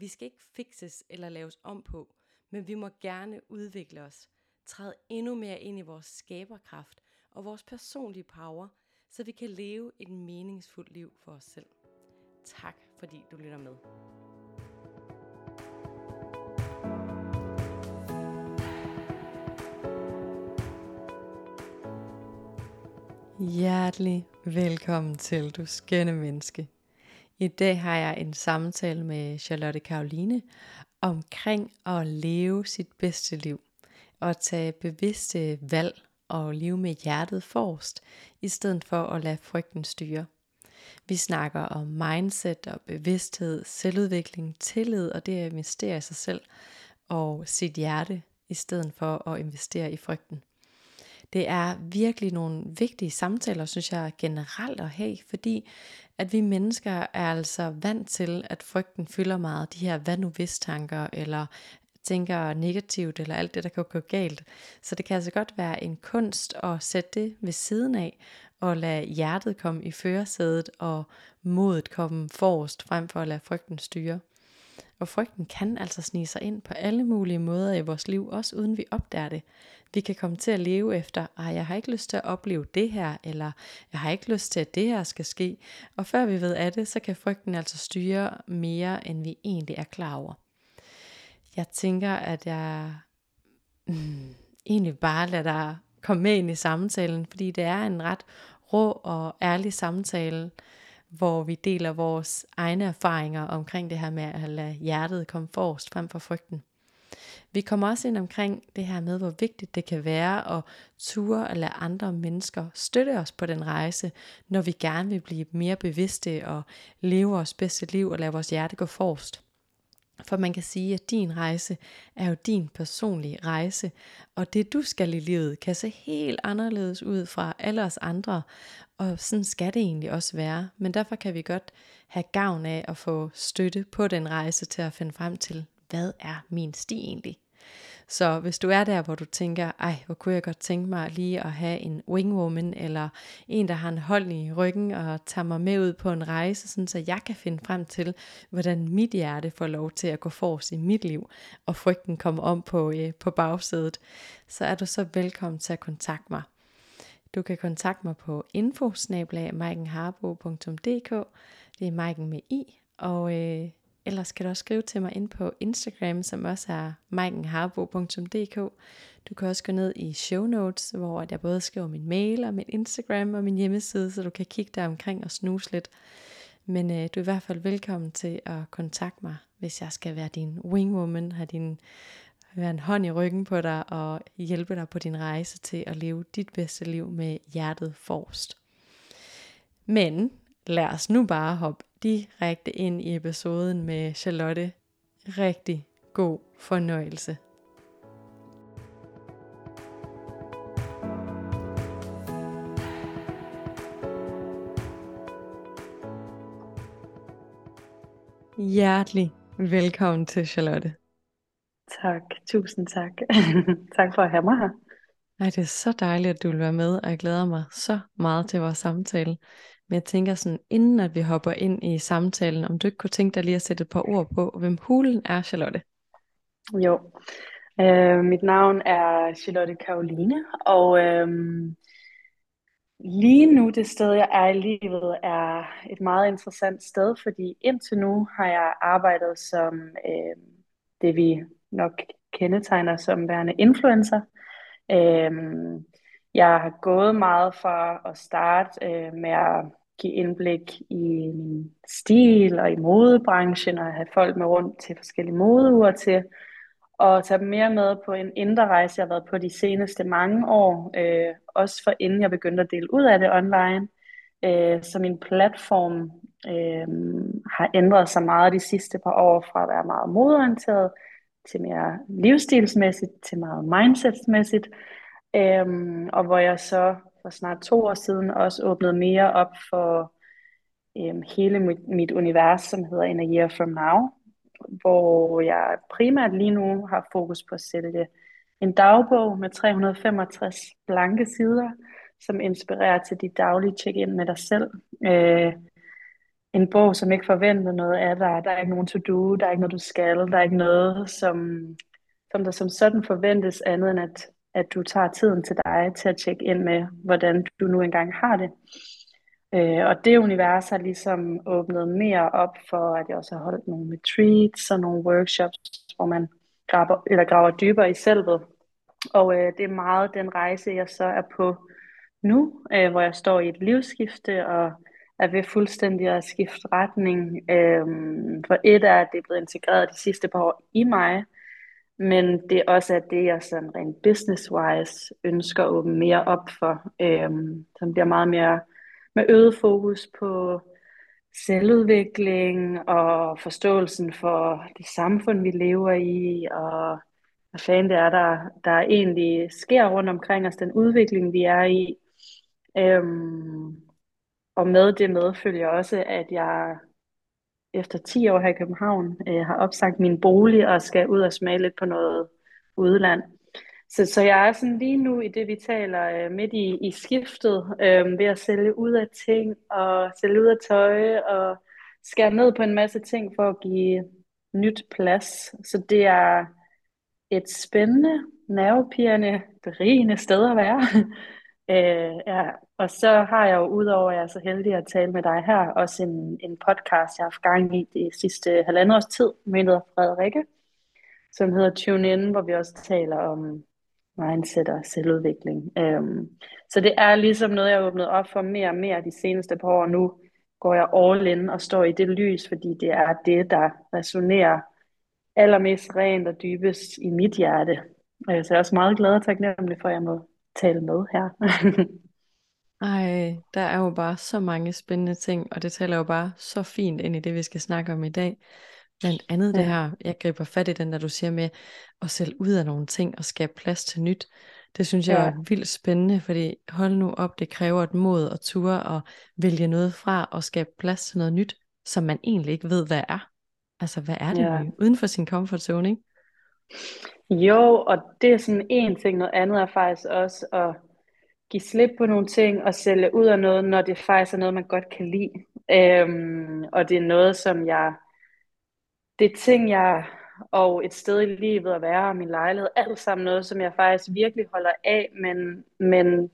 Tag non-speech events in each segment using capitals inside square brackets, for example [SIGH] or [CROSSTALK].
Vi skal ikke fikses eller laves om på, men vi må gerne udvikle os, træde endnu mere ind i vores skaberkraft og vores personlige power, så vi kan leve et meningsfuldt liv for os selv. Tak fordi du lytter med. Hjertelig velkommen til, du skønne menneske. I dag har jeg en samtale med Charlotte Karoline omkring at leve sit bedste liv og tage bevidste valg og leve med hjertet forrest, i stedet for at lade frygten styre. Vi snakker om mindset og bevidsthed, selvudvikling, tillid og det at investere i sig selv og sit hjerte, i stedet for at investere i frygten. Det er virkelig nogle vigtige samtaler, synes jeg generelt at have, fordi at vi mennesker er altså vant til, at frygten fylder meget. De her hvad nu hvis tanker, eller tænker negativt, eller alt det, der kan gå galt. Så det kan altså godt være en kunst at sætte det ved siden af, og lade hjertet komme i førersædet, og modet komme forrest, frem for at lade frygten styre. Og frygten kan altså snige sig ind på alle mulige måder i vores liv, også uden vi opdager det. Vi kan komme til at leve efter, at jeg har ikke lyst til at opleve det her, eller jeg har ikke lyst til, at det her skal ske. Og før vi ved af det, så kan frygten altså styre mere, end vi egentlig er klar over. Jeg tænker, at jeg mm, egentlig bare lader dig komme med ind i samtalen, fordi det er en ret rå og ærlig samtale, hvor vi deler vores egne erfaringer omkring det her med at lade hjertet komme forrest frem for frygten. Vi kommer også ind omkring det her med, hvor vigtigt det kan være at ture at lade andre mennesker støtte os på den rejse, når vi gerne vil blive mere bevidste og leve vores bedste liv og lade vores hjerte gå forrest. For man kan sige, at din rejse er jo din personlige rejse, og det du skal i livet kan se helt anderledes ud fra alle os andre, og sådan skal det egentlig også være. Men derfor kan vi godt have gavn af at få støtte på den rejse til at finde frem til, hvad er min sti egentlig? Så hvis du er der, hvor du tænker, ej, hvor kunne jeg godt tænke mig lige at have en wingwoman, eller en, der har en hold i ryggen og tager mig med ud på en rejse, sådan så jeg kan finde frem til, hvordan mit hjerte får lov til at gå forrest i mit liv, og frygten kommer om på, øh, på bagsædet, så er du så velkommen til at kontakte mig. Du kan kontakte mig på info Det er Maiken med i, og øh, Ellers kan du også skrive til mig ind på Instagram, som også er maikenharbo.dk. Du kan også gå ned i show notes, hvor jeg både skriver min mail og min Instagram og min hjemmeside, så du kan kigge der omkring og snuse lidt. Men øh, du er i hvert fald velkommen til at kontakte mig, hvis jeg skal være din wingwoman, have din være en hånd i ryggen på dig og hjælpe dig på din rejse til at leve dit bedste liv med hjertet forrest. Men lad os nu bare hoppe direkte ind i episoden med Charlotte. Rigtig god fornøjelse. Hjertelig velkommen til Charlotte. Tak, tusind tak. [LAUGHS] tak for at have mig her. Ej, det er så dejligt, at du vil være med, og jeg glæder mig så meget til vores samtale. Men jeg tænker sådan, inden at vi hopper ind i samtalen, om du ikke kunne tænke dig lige at sætte et par ord på, hvem hulen er, Charlotte? Jo, øh, mit navn er Charlotte Karoline, og øh, lige nu det sted, jeg er i livet, er et meget interessant sted, fordi indtil nu har jeg arbejdet som øh, det, vi nok kendetegner som værende influencer. Øh, jeg har gået meget fra at starte øh, med at give indblik i min stil og i modebranchen og have folk med rundt til forskellige modeuger til og tage dem mere med på en indre rejse, jeg har været på de seneste mange år, øh, også for inden jeg begyndte at dele ud af det online. Øh, så min platform øh, har ændret sig meget de sidste par år fra at være meget modorienteret til mere livsstilsmæssigt, til meget mindsetsmæssigt, øh, og hvor jeg så for snart to år siden også åbnet mere op for øhm, hele mit, mit univers, som hedder In a Year From Now, hvor jeg primært lige nu har fokus på at sælge en dagbog med 365 blanke sider, som inspirerer til dit daglige check-in med dig selv. Øh, en bog, som ikke forventer noget af dig. Der er ikke nogen to-do, der er ikke noget, du skal, der er ikke noget, som, som der som sådan forventes andet end, at, at du tager tiden til dig til at tjekke ind med, hvordan du nu engang har det. Øh, og det univers har ligesom åbnet mere op for, at jeg også har holdt nogle retreats og nogle workshops, hvor man graver, eller graver dybere i selvet. Og øh, det er meget den rejse, jeg så er på nu, øh, hvor jeg står i et livsskifte og er ved fuldstændig at skifte retning. Øh, for et er, at det er blevet integreret de sidste par år i mig, men det er også at det, jeg sådan rent business-wise ønsker at åbne mere op for, øhm, som bliver meget mere med øget fokus på selvudvikling og forståelsen for det samfund, vi lever i, og hvad fanden det er, der, der egentlig sker rundt omkring os, den udvikling, vi er i. Øhm, og med det medfølger også, at jeg efter 10 år her i København øh, har opsagt min bolig og skal ud og smage lidt på noget udland. Så, så jeg er sådan lige nu i det, vi taler øh, midt i, i skiftet, øh, ved at sælge ud af ting og sælge ud af tøj og skære ned på en masse ting for at give nyt plads. Så det er et spændende, nervepirrende, berigende sted at være. [LAUGHS] øh, ja. Og så har jeg jo, udover at jeg er så heldig at tale med dig her, også en, en podcast, jeg har haft gang i det sidste halvandet års tid, med Frederikke, som hedder Tune In, hvor vi også taler om mindset og selvudvikling. Øhm, så det er ligesom noget, jeg har åbnet op for mere og mere de seneste par år. Nu går jeg all in og står i det lys, fordi det er det, der resonerer allermest rent og dybest i mit hjerte. Så jeg er også meget glad og taknemmelig for, at jeg må tale med her. [LAUGHS] Ej, der er jo bare så mange spændende ting, og det taler jo bare så fint ind i det, vi skal snakke om i dag. Blandt andet ja. det her, jeg griber fat i den, der du siger med at sælge ud af nogle ting og skabe plads til nyt. Det synes jeg ja. er vildt spændende, fordi hold nu op, det kræver et mod og ture at vælge noget fra og skabe plads til noget nyt, som man egentlig ikke ved, hvad er. Altså, hvad er det ja. nye? Uden for sin comfort zone, ikke? Jo, og det er sådan en ting. Noget andet er faktisk også at give slip på nogle ting og sælge ud af noget, når det faktisk er noget, man godt kan lide. Øhm, og det er noget, som jeg det er ting, jeg og et sted i livet at være, og min lejlighed, alt sammen noget, som jeg faktisk virkelig holder af, men, men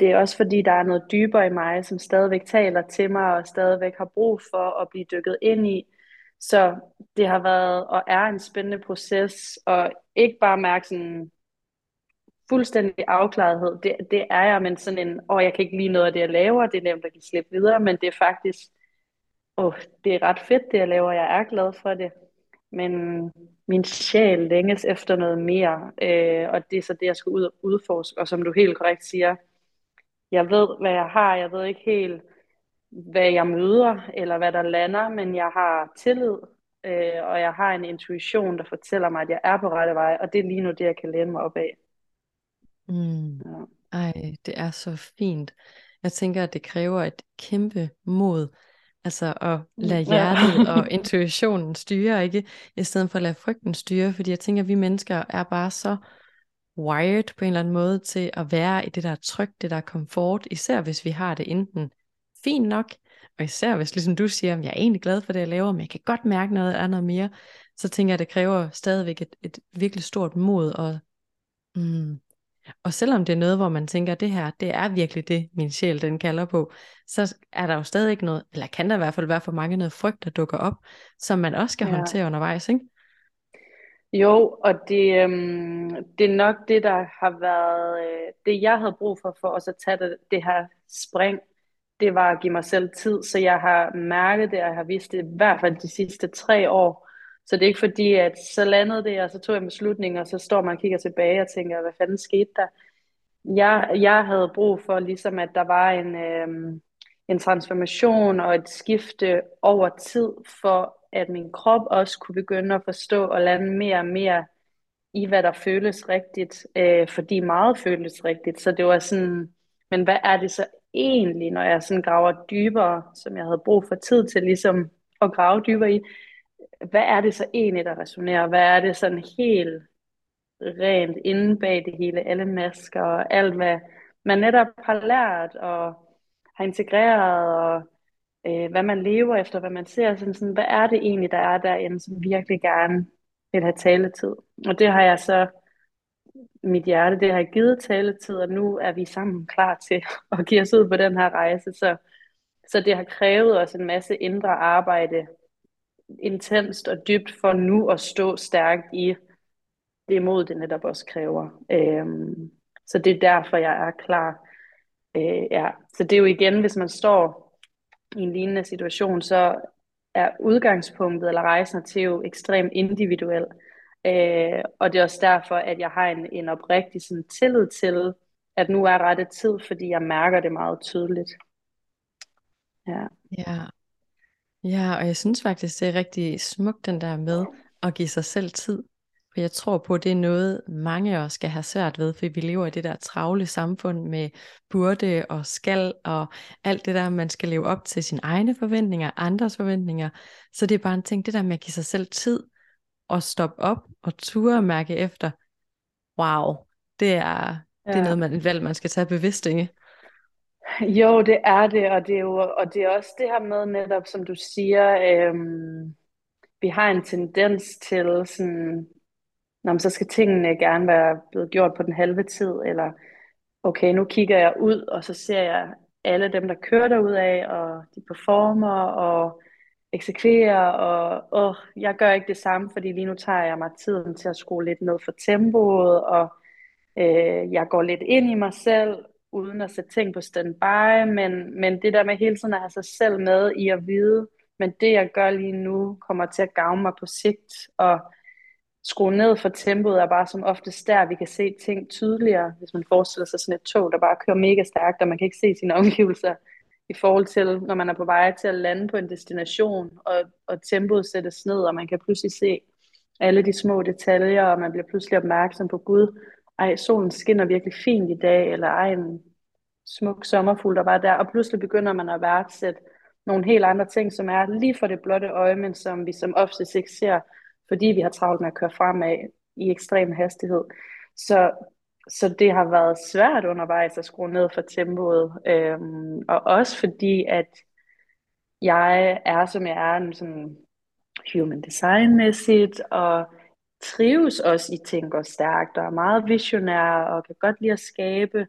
det er også fordi, der er noget dybere i mig, som stadigvæk taler til mig, og stadigvæk har brug for at blive dykket ind i. Så det har været og er en spændende proces, og ikke bare mærke sådan fuldstændig afklarethed. Det, det er jeg, men sådan en, åh, jeg kan ikke lide noget af det, jeg laver, det er nemt at give slip videre, men det er faktisk oh, det er ret fedt, det jeg laver, jeg er glad for det, men min sjæl længes efter noget mere, øh, og det er så det, jeg skal ud og udforske, og som du helt korrekt siger, jeg ved, hvad jeg har, jeg ved ikke helt, hvad jeg møder, eller hvad der lander, men jeg har tillid, øh, og jeg har en intuition, der fortæller mig, at jeg er på rette vej, og det er lige nu det, jeg kan læne mig op af. Mm. Ja. Ej, det er så fint. Jeg tænker, at det kræver et kæmpe mod, Altså at lade hjertet og [LAUGHS] intuitionen styre, ikke? I stedet for at lade frygten styre, fordi jeg tænker, at vi mennesker er bare så wired på en eller anden måde til at være i det der tryk, det der komfort, især hvis vi har det enten fint nok, og især hvis, ligesom du siger, at jeg er egentlig glad for det, jeg laver, men jeg kan godt mærke noget af noget mere, så tænker jeg, at det kræver stadigvæk et, et virkelig stort mod og mm, og selvom det er noget, hvor man tænker, at det her, det er virkelig det, min sjæl den kalder på, så er der jo stadig ikke noget, eller kan der i hvert fald være for mange noget frygt, der dukker op, som man også skal ja. håndtere undervejs, ikke? Jo, og det, øhm, det er nok det, der har været, øh, det jeg havde brug for, for også at tage det, det her spring, det var at give mig selv tid, så jeg har mærket det, og jeg har vist det i hvert fald de sidste tre år, så det er ikke fordi, at så landede det, og så tog jeg en beslutning, og så står man og kigger tilbage og tænker, hvad fanden skete der? Jeg, jeg havde brug for ligesom, at der var en, øh, en transformation og et skifte over tid, for at min krop også kunne begynde at forstå og lande mere og mere i, hvad der føles rigtigt, øh, fordi meget føles rigtigt. Så det var sådan, men hvad er det så egentlig, når jeg sådan graver dybere, som jeg havde brug for tid til ligesom at grave dybere i, hvad er det så egentlig, der resonerer? Hvad er det sådan helt rent inde bag det hele, alle masker og alt, hvad man netop har lært og har integreret, og øh, hvad man lever efter, hvad man ser, sådan, sådan, hvad er det egentlig, der er derinde, som virkelig gerne vil have taletid. Og det har jeg så, mit hjerte, det har givet taletid, og nu er vi sammen klar til at give os ud på den her rejse. Så, så det har krævet os en masse indre arbejde, intenst og dybt, for nu at stå stærkt i det mod, det netop også kræver. Øhm, så det er derfor, jeg er klar. Øh, ja. Så det er jo igen, hvis man står i en lignende situation, så er udgangspunktet eller rejsen til jo ekstremt individuel. Øh, og det er også derfor, at jeg har en, en oprigtig sådan, tillid til, at nu er rette tid, fordi jeg mærker det meget tydeligt. Ja. ja. Ja, og jeg synes faktisk, det er rigtig smukt den der med at give sig selv tid. For jeg tror på, at det er noget, mange af os skal have svært ved, for vi lever i det der travle samfund med burde og skal og alt det der, man skal leve op til sine egne forventninger, andres forventninger. Så det er bare en ting, det der med at give sig selv tid og stoppe op og ture og mærke efter. Wow, det er, ja. det er noget, man, et valg, man skal tage bevidst, ikke? [LAUGHS] Jo, det er det, og det er, jo, og det er også det her med netop, som du siger, øhm, vi har en tendens til sådan, Nå, så skal tingene gerne være blevet gjort på den halve tid, eller okay, nu kigger jeg ud, og så ser jeg alle dem, der kører derud af, og de performer og eksekverer, og åh, jeg gør ikke det samme, fordi lige nu tager jeg mig tiden til at skrue lidt ned for tempoet, og øh, jeg går lidt ind i mig selv, uden at sætte ting på standby, men, men det der med hele tiden at have sig selv med i at vide, men det jeg gør lige nu kommer til at gavne mig på sigt, og skrue ned for tempoet er bare som oftest der, vi kan se ting tydeligere, hvis man forestiller sig sådan et tog, der bare kører mega stærkt, og man kan ikke se sine omgivelser i forhold til, når man er på vej til at lande på en destination, og, og tempoet sættes ned, og man kan pludselig se alle de små detaljer, og man bliver pludselig opmærksom på, Gud, ej, solen skinner virkelig fint i dag, eller ej, en smuk sommerfugl, der var der, og pludselig begynder man at værdsætte nogle helt andre ting, som er lige for det blotte øje, men som vi som oftest ikke ser, fordi vi har travlt med at køre fremad i ekstrem hastighed. Så, så det har været svært undervejs at skrue ned for tempoet, øhm, og også fordi, at jeg er, som jeg er, sådan human design-mæssigt, og trives også i tænker stærkt, og er meget visionær, og kan godt lide at skabe.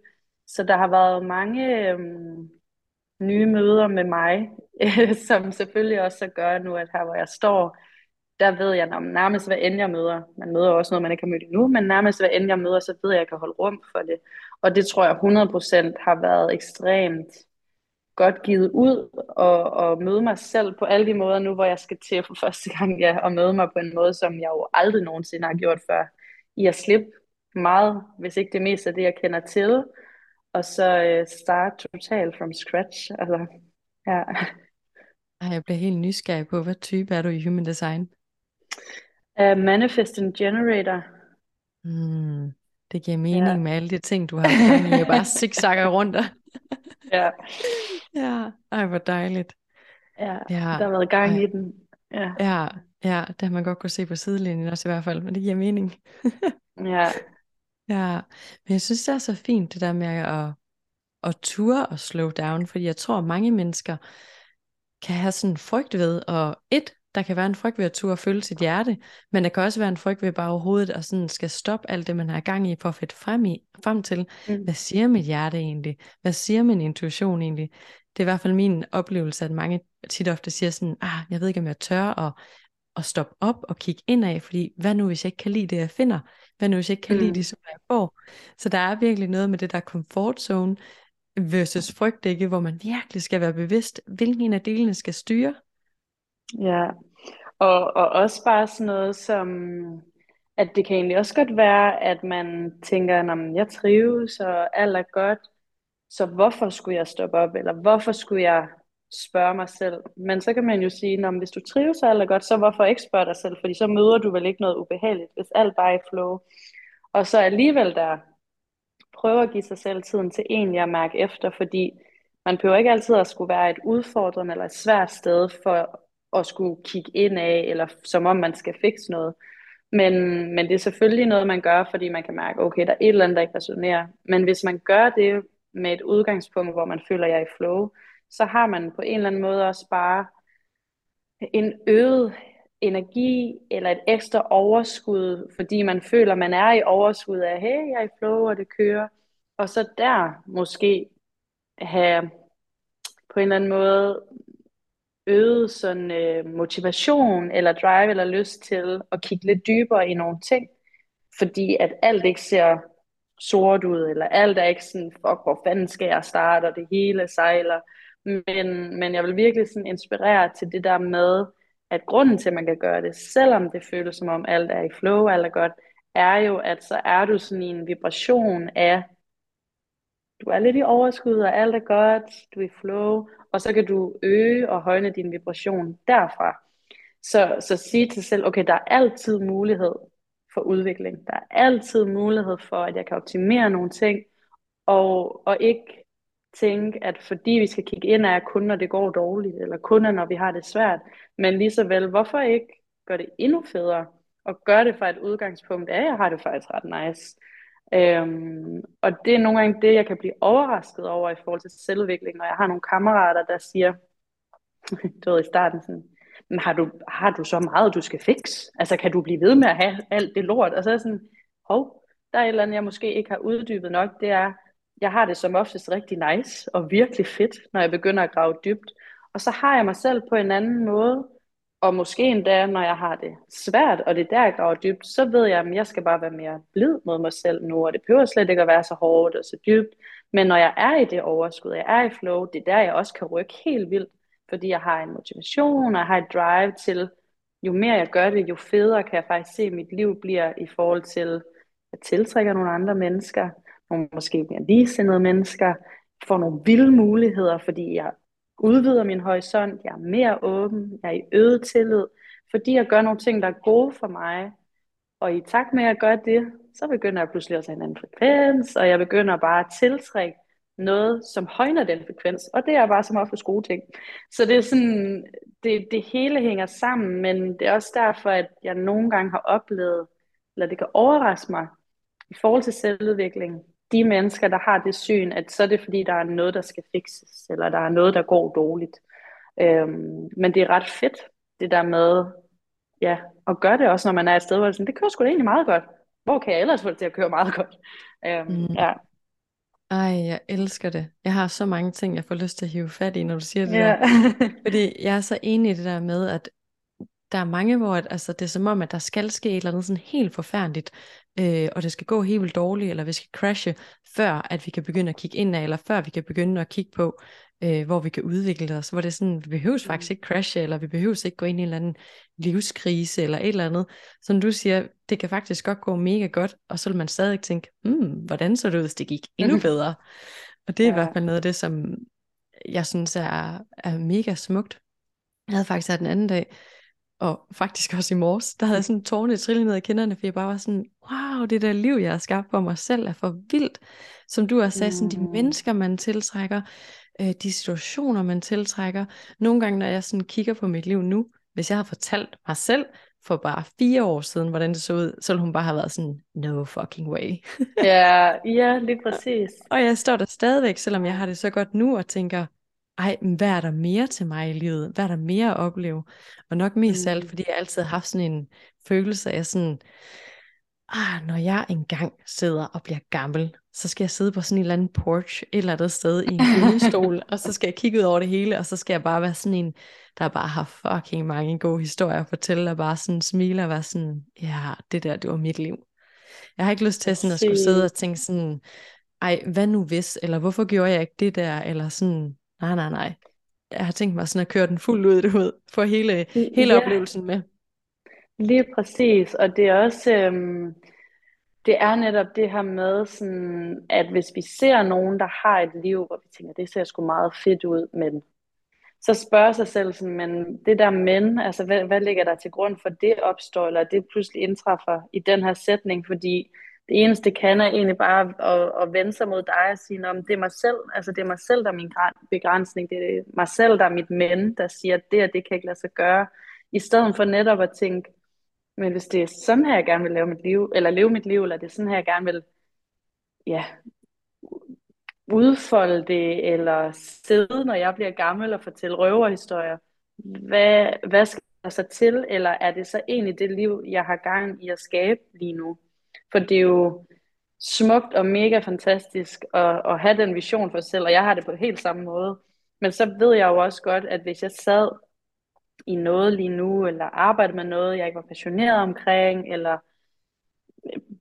Så der har været mange øhm, nye møder med mig, [LAUGHS] som selvfølgelig også så gør nu, at her hvor jeg står, der ved jeg, at nærmest hvad end jeg møder, man møder også noget, man ikke har mødt endnu, men nærmest hvad end jeg møder, så ved jeg, at jeg kan holde rum for det. Og det tror jeg 100% har været ekstremt godt givet ud og, og møde mig selv på alle de måder nu, hvor jeg skal til for første gang ja, og møde mig på en måde, som jeg jo aldrig nogensinde har gjort før. I at slippe meget, hvis ikke det meste af det, jeg kender til, og så uh, start totalt from scratch. Altså, ja. Jeg bliver helt nysgerrig på, hvad type er du i human design? Uh, manifesting generator. Mm, det giver mening ja. med alle de ting, du har gang i, Jeg bare zigzagger rundt. Ja. Ja, ej hvor dejligt. Ja, ja. der har været gang ej. i den. Ja. ja, ja, det har man godt kunne se på sidelinjen også i hvert fald, men det giver mening. [LAUGHS] ja. Ja, men jeg synes det er så fint det der med at, at ture og slow down, fordi jeg tror mange mennesker kan have sådan frygt ved, og et, der kan være en frygt ved at turde følge sit hjerte, men der kan også være en frygt ved bare overhovedet at sådan skal stoppe alt det, man har gang i, for at få frem, i, frem til, mm. hvad siger mit hjerte egentlig? Hvad siger min intuition egentlig? Det er i hvert fald min oplevelse, at mange tit ofte siger sådan, ah, jeg ved ikke, om jeg tør at, at stoppe op og kigge indad, fordi hvad nu, hvis jeg ikke kan lide det, jeg finder? Hvad nu, hvis jeg ikke kan mm. lide det, som jeg får? Så der er virkelig noget med det der comfort zone versus frygt, ikke? hvor man virkelig skal være bevidst, hvilken af delene skal styre. Ja, og, og også bare sådan noget som, at det kan egentlig også godt være, at man tænker, at jeg trives, og alt er godt, så hvorfor skulle jeg stoppe op, eller hvorfor skulle jeg spørge mig selv? Men så kan man jo sige, at hvis du trives alt godt, så hvorfor ikke spørge dig selv? Fordi så møder du vel ikke noget ubehageligt, hvis alt bare er i flow. Og så alligevel der prøve at give sig selv tiden til egentlig at mærke efter, fordi man behøver ikke altid at skulle være et udfordrende eller et svært sted for at skulle kigge ind af, eller som om man skal fikse noget. Men, men det er selvfølgelig noget, man gør, fordi man kan mærke, okay, der er et eller andet, der ikke resonerer. Men hvis man gør det med et udgangspunkt, hvor man føler, at jeg er i flow, så har man på en eller anden måde også bare en øget energi eller et ekstra overskud, fordi man føler, man er i overskud af, hey, jeg er i flow, og det kører. Og så der måske have på en eller anden måde øget sådan øh, motivation eller drive eller lyst til at kigge lidt dybere i nogle ting, fordi at alt ikke ser sort ud, eller alt er ikke sådan, fuck, hvor fanden skal jeg starte, og det hele sejler. Men, men jeg vil virkelig sådan inspirere til det der med, at grunden til, at man kan gøre det, selvom det føles som om alt er i flow, alt er godt, er jo, at så er du sådan i en vibration af, du er lidt i overskud, og alt er godt, du er i flow, og så kan du øge og højne din vibration derfra. Så, så sige til selv, okay, der er altid mulighed for udvikling. Der er altid mulighed for, at jeg kan optimere nogle ting, og, og ikke tænke, at fordi vi skal kigge ind er kun når det går dårligt, eller kun når vi har det svært, men lige så vel, hvorfor ikke gøre det endnu federe, og gøre det fra et udgangspunkt af, at jeg har det faktisk ret nice. Øhm, og det er nogle gange det, jeg kan blive overrasket over i forhold til selvudvikling, når jeg har nogle kammerater, der siger, [LAUGHS] du ved i starten sådan, men har du, har du så meget, du skal fikse? Altså kan du blive ved med at have alt det lort? Og så er jeg sådan, hov, der er et eller andet, jeg måske ikke har uddybet nok, det er, jeg har det som oftest rigtig nice og virkelig fedt, når jeg begynder at grave dybt. Og så har jeg mig selv på en anden måde, og måske endda, når jeg har det svært, og det er der, jeg graver dybt, så ved jeg, at jeg skal bare være mere blid mod mig selv nu, og det behøver slet ikke at være så hårdt og så dybt. Men når jeg er i det overskud, jeg er i flow, det er der, jeg også kan rykke helt vildt, fordi jeg har en motivation, og jeg har et drive til, jo mere jeg gør det, jo federe kan jeg faktisk se, at mit liv bliver i forhold til, at jeg tiltrækker nogle andre mennesker, nogle måske mere ligesindede mennesker, får nogle vilde muligheder, fordi jeg udvider min horisont, jeg er mere åben, jeg er i øget tillid, fordi jeg gør nogle ting, der er gode for mig, og i takt med at jeg gør det, så begynder jeg pludselig også at have en anden frekvens, og jeg begynder bare at tiltrække noget, som højner den frekvens, og det er bare som ofte gode ting. Så det er sådan, det, det hele hænger sammen, men det er også derfor, at jeg nogle gange har oplevet, eller det kan overraske mig, i forhold til selvudvikling, de mennesker, der har det syn, at så er det fordi, der er noget, der skal fikses, eller der er noget, der går dårligt. Øhm, men det er ret fedt, det der med, ja, at gøre det også, når man er et sted, hvor det, sådan, det kører sgu da egentlig meget godt. Hvor kan jeg ellers få det til at køre meget godt? Øhm, mm. ja. Ej, jeg elsker det. Jeg har så mange ting, jeg får lyst til at hive fat i, når du siger det ja. der. [LAUGHS] Fordi jeg er så enig i det der med, at der er mange, hvor at, altså, det er som om, at der skal ske et eller andet sådan helt forfærdeligt, øh, og det skal gå helt vildt dårligt, eller vi skal crashe, før at vi kan begynde at kigge ind af, eller før vi kan begynde at kigge på, øh, hvor vi kan udvikle os, hvor det er sådan, vi behøver faktisk ikke crashe, eller vi behøver ikke gå ind i en eller anden livskrise, eller et eller andet. Som du siger, det kan faktisk godt gå mega godt, og så vil man stadig tænke, hmm, hvordan så det ud, hvis det gik endnu [LAUGHS] bedre? Og det er ja. i hvert fald noget af det, som jeg synes er, er mega smukt. Jeg havde faktisk her den anden dag, og faktisk også i morges, der havde jeg sådan tårne trille ned i kinderne, for jeg bare var sådan, wow, det der liv, jeg har skabt for mig selv, er for vildt. Som du også sagde, sådan de mm. mennesker, man tiltrækker, øh, de situationer, man tiltrækker. Nogle gange, når jeg sådan kigger på mit liv nu, hvis jeg har fortalt mig selv for bare fire år siden, hvordan det så ud, så hun bare have været sådan, no fucking way. ja, [LAUGHS] ja, lige præcis. og jeg står der stadigvæk, selvom jeg har det så godt nu, og tænker, ej, hvad er der mere til mig i livet? Hvad er der mere at opleve? Og nok mest mm. alt, fordi jeg altid har haft sådan en følelse af sådan, ah, når jeg engang sidder og bliver gammel, så skal jeg sidde på sådan en eller anden porch et eller andet sted i en gyngestol, [LAUGHS] og så skal jeg kigge ud over det hele, og så skal jeg bare være sådan en, der bare har fucking mange gode historier at fortælle, og bare sådan smile og være sådan, ja, det der, det var mit liv. Jeg har ikke lyst til sådan at skulle sidde og tænke sådan, ej, hvad nu hvis, eller hvorfor gjorde jeg ikke det der, eller sådan, nej, nej, nej. Jeg har tænkt mig sådan at køre den fuldt ud, [LAUGHS] du ved, få hele, hele ja. oplevelsen med. Lige præcis, og det er også, øhm, det er netop det her med, sådan, at hvis vi ser nogen, der har et liv, hvor vi tænker, det ser sgu meget fedt ud, men så spørger sig selv sådan, men det der men, altså hvad, hvad ligger der til grund for det opstår, eller det pludselig indtræffer i den her sætning, fordi det eneste kan er egentlig bare at, at vende sig mod dig og sige, om det er mig selv, altså det er mig selv, der er min begrænsning, det er mig selv, der er mit men, der siger, at det og det kan ikke lade sig gøre, i stedet for netop at tænke, men hvis det er sådan her, jeg gerne vil leve mit liv, eller leve mit liv, eller det er sådan her, jeg gerne vil ja, udfolde det, eller sidde, når jeg bliver gammel og fortælle røverhistorier, hvad, hvad skal der så til, eller er det så egentlig det liv, jeg har gang i at skabe lige nu? For det er jo smukt og mega fantastisk at, at have den vision for sig selv, og jeg har det på helt samme måde. Men så ved jeg jo også godt, at hvis jeg sad i noget lige nu, eller arbejdede med noget, jeg ikke var passioneret omkring, eller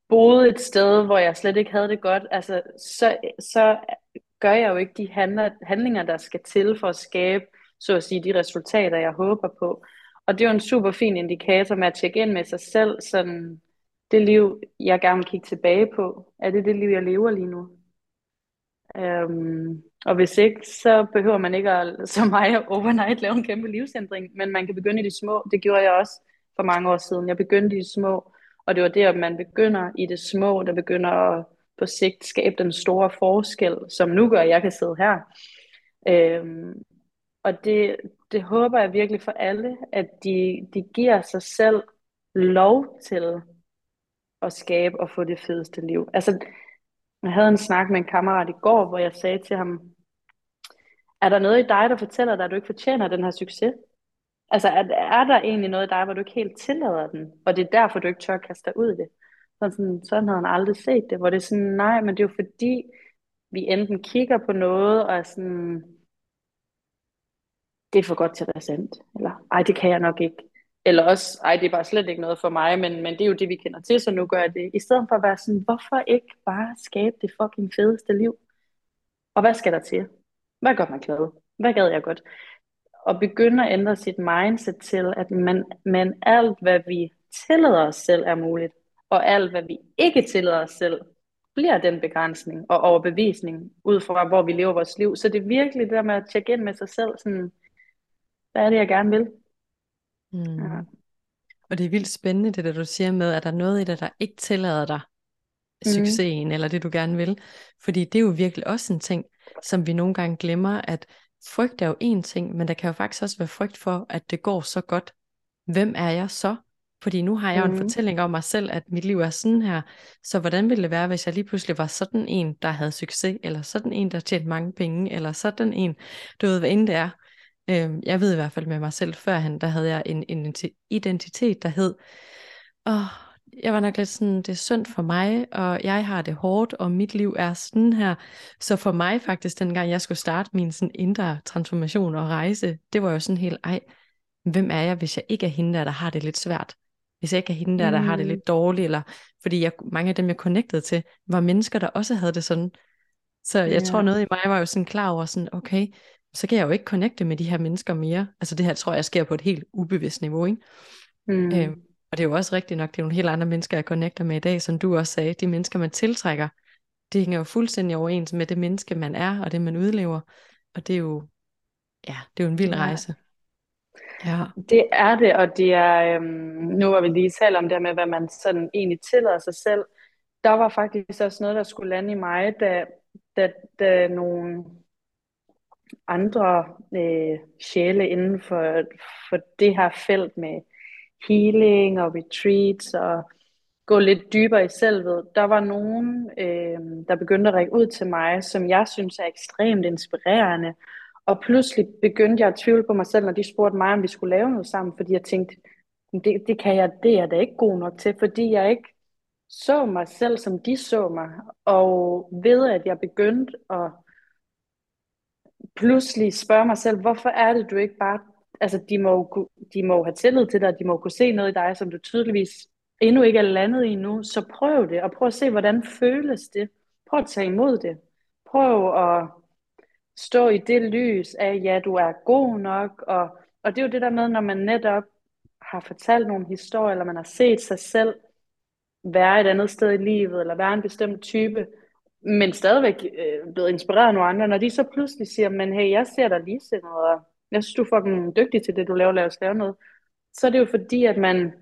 boede et sted, hvor jeg slet ikke havde det godt, altså, så, så gør jeg jo ikke de handlinger, der skal til for at skabe, så at sige, de resultater, jeg håber på. Og det er jo en super fin indikator med at tjekke ind med sig selv, sådan, det liv, jeg gerne vil kigge tilbage på, er det det liv, jeg lever lige nu? Øhm, og hvis ikke, så behøver man ikke at, som mig [LAUGHS] overnight lave en kæmpe livsændring, men man kan begynde i de små. Det gjorde jeg også for mange år siden. Jeg begyndte i de små, og det var det, at man begynder i det små, der begynder at på sigt skabe den store forskel, som nu gør, at jeg kan sidde her. Øhm, og det, det håber jeg virkelig for alle, at de, de giver sig selv lov til at skabe og få det fedeste liv. Altså, jeg havde en snak med en kammerat i går, hvor jeg sagde til ham, er der noget i dig, der fortæller dig, at du ikke fortjener den her succes? Altså, er, er der egentlig noget i dig, hvor du ikke helt tillader den, og det er derfor, du ikke tør at kaste dig ud i det? Sådan, sådan havde han aldrig set det, hvor det er sådan, nej, men det er jo fordi, vi enten kigger på noget, og er sådan, det er for godt til at være sandt, eller ej, det kan jeg nok ikke. Eller også, ej, det er bare slet ikke noget for mig, men, men det er jo det, vi kender til, så nu gør jeg det. I stedet for at være sådan, hvorfor ikke bare skabe det fucking fedeste liv? Og hvad skal der til? Hvad gør man glad? Hvad gad jeg godt? Og begynde at ændre sit mindset til, at man, man alt, hvad vi tillader os selv, er muligt. Og alt, hvad vi ikke tillader os selv, bliver den begrænsning og overbevisning ud fra, hvor vi lever vores liv. Så det er virkelig det der med at tjekke ind med sig selv, sådan, hvad er det, jeg gerne vil? Mm. Ja. Og det er vildt spændende, det der du siger med, at der er noget i dig, der ikke tillader dig mm. succesen, eller det du gerne vil. Fordi det er jo virkelig også en ting, som vi nogle gange glemmer, at frygt er jo en ting, men der kan jo faktisk også være frygt for, at det går så godt. Hvem er jeg så? Fordi nu har jeg jo en mm. fortælling om mig selv, at mit liv er sådan her. Så hvordan ville det være, hvis jeg lige pludselig var sådan en, der havde succes, eller sådan en, der tjente mange penge, eller sådan en, du ved, hvad end det er. Øh, jeg ved i hvert fald med mig selv, førhen, der havde jeg en, en identitet, der hed, åh, jeg var nok lidt sådan, det er synd for mig, og jeg har det hårdt, og mit liv er sådan her. Så for mig faktisk, dengang jeg skulle starte min sådan indre transformation og rejse, det var jo sådan helt, ej, hvem er jeg, hvis jeg ikke er hende der, der har det lidt svært? Hvis jeg ikke er hende der, der mm. har det mm. lidt dårligt, eller fordi jeg, mange af dem, jeg connectede til, var mennesker, der også havde det sådan. Så jeg ja. tror, noget i mig var jo sådan klar over sådan, okay, så kan jeg jo ikke connecte med de her mennesker mere. Altså det her tror jeg sker på et helt ubevidst niveau, ikke? Mm. Øh, og det er jo også rigtigt nok, det er nogle helt andre mennesker, jeg connecter med i dag, som du også sagde. De mennesker, man tiltrækker, det hænger jo fuldstændig overens med det menneske, man er, og det, man udlever. Og det er jo, ja, det er jo en vild rejse. Ja. Det er det, og det er, øhm, nu har vi lige talt om det med, hvad man sådan egentlig tillader sig selv. Der var faktisk også noget, der skulle lande i mig, da, da, da nogle andre øh, sjæle inden for, for det her felt med healing og retreats og gå lidt dybere i selvet. Der var nogen, øh, der begyndte at række ud til mig, som jeg synes er ekstremt inspirerende. Og pludselig begyndte jeg at tvivle på mig selv, når de spurgte mig, om vi skulle lave noget sammen, fordi jeg tænkte, det, det kan jeg, det er da ikke god nok til, fordi jeg ikke så mig selv, som de så mig. Og ved at jeg begyndte at pludselig spørge mig selv, hvorfor er det, du ikke bare... Altså, de må, de må have tillid til dig, de må kunne se noget i dig, som du tydeligvis endnu ikke er landet i nu. Så prøv det, og prøv at se, hvordan føles det. Prøv at tage imod det. Prøv at stå i det lys af, ja, du er god nok. Og, og det er jo det der med, når man netop har fortalt nogle historier, eller man har set sig selv være et andet sted i livet, eller være en bestemt type, men stadigvæk øh, blevet inspireret af nogle andre, når de så pludselig siger, men hey, jeg ser dig ligesindet, og jeg synes, du er fucking dygtig til det, du laver, lad os lave noget, så er det jo fordi, at man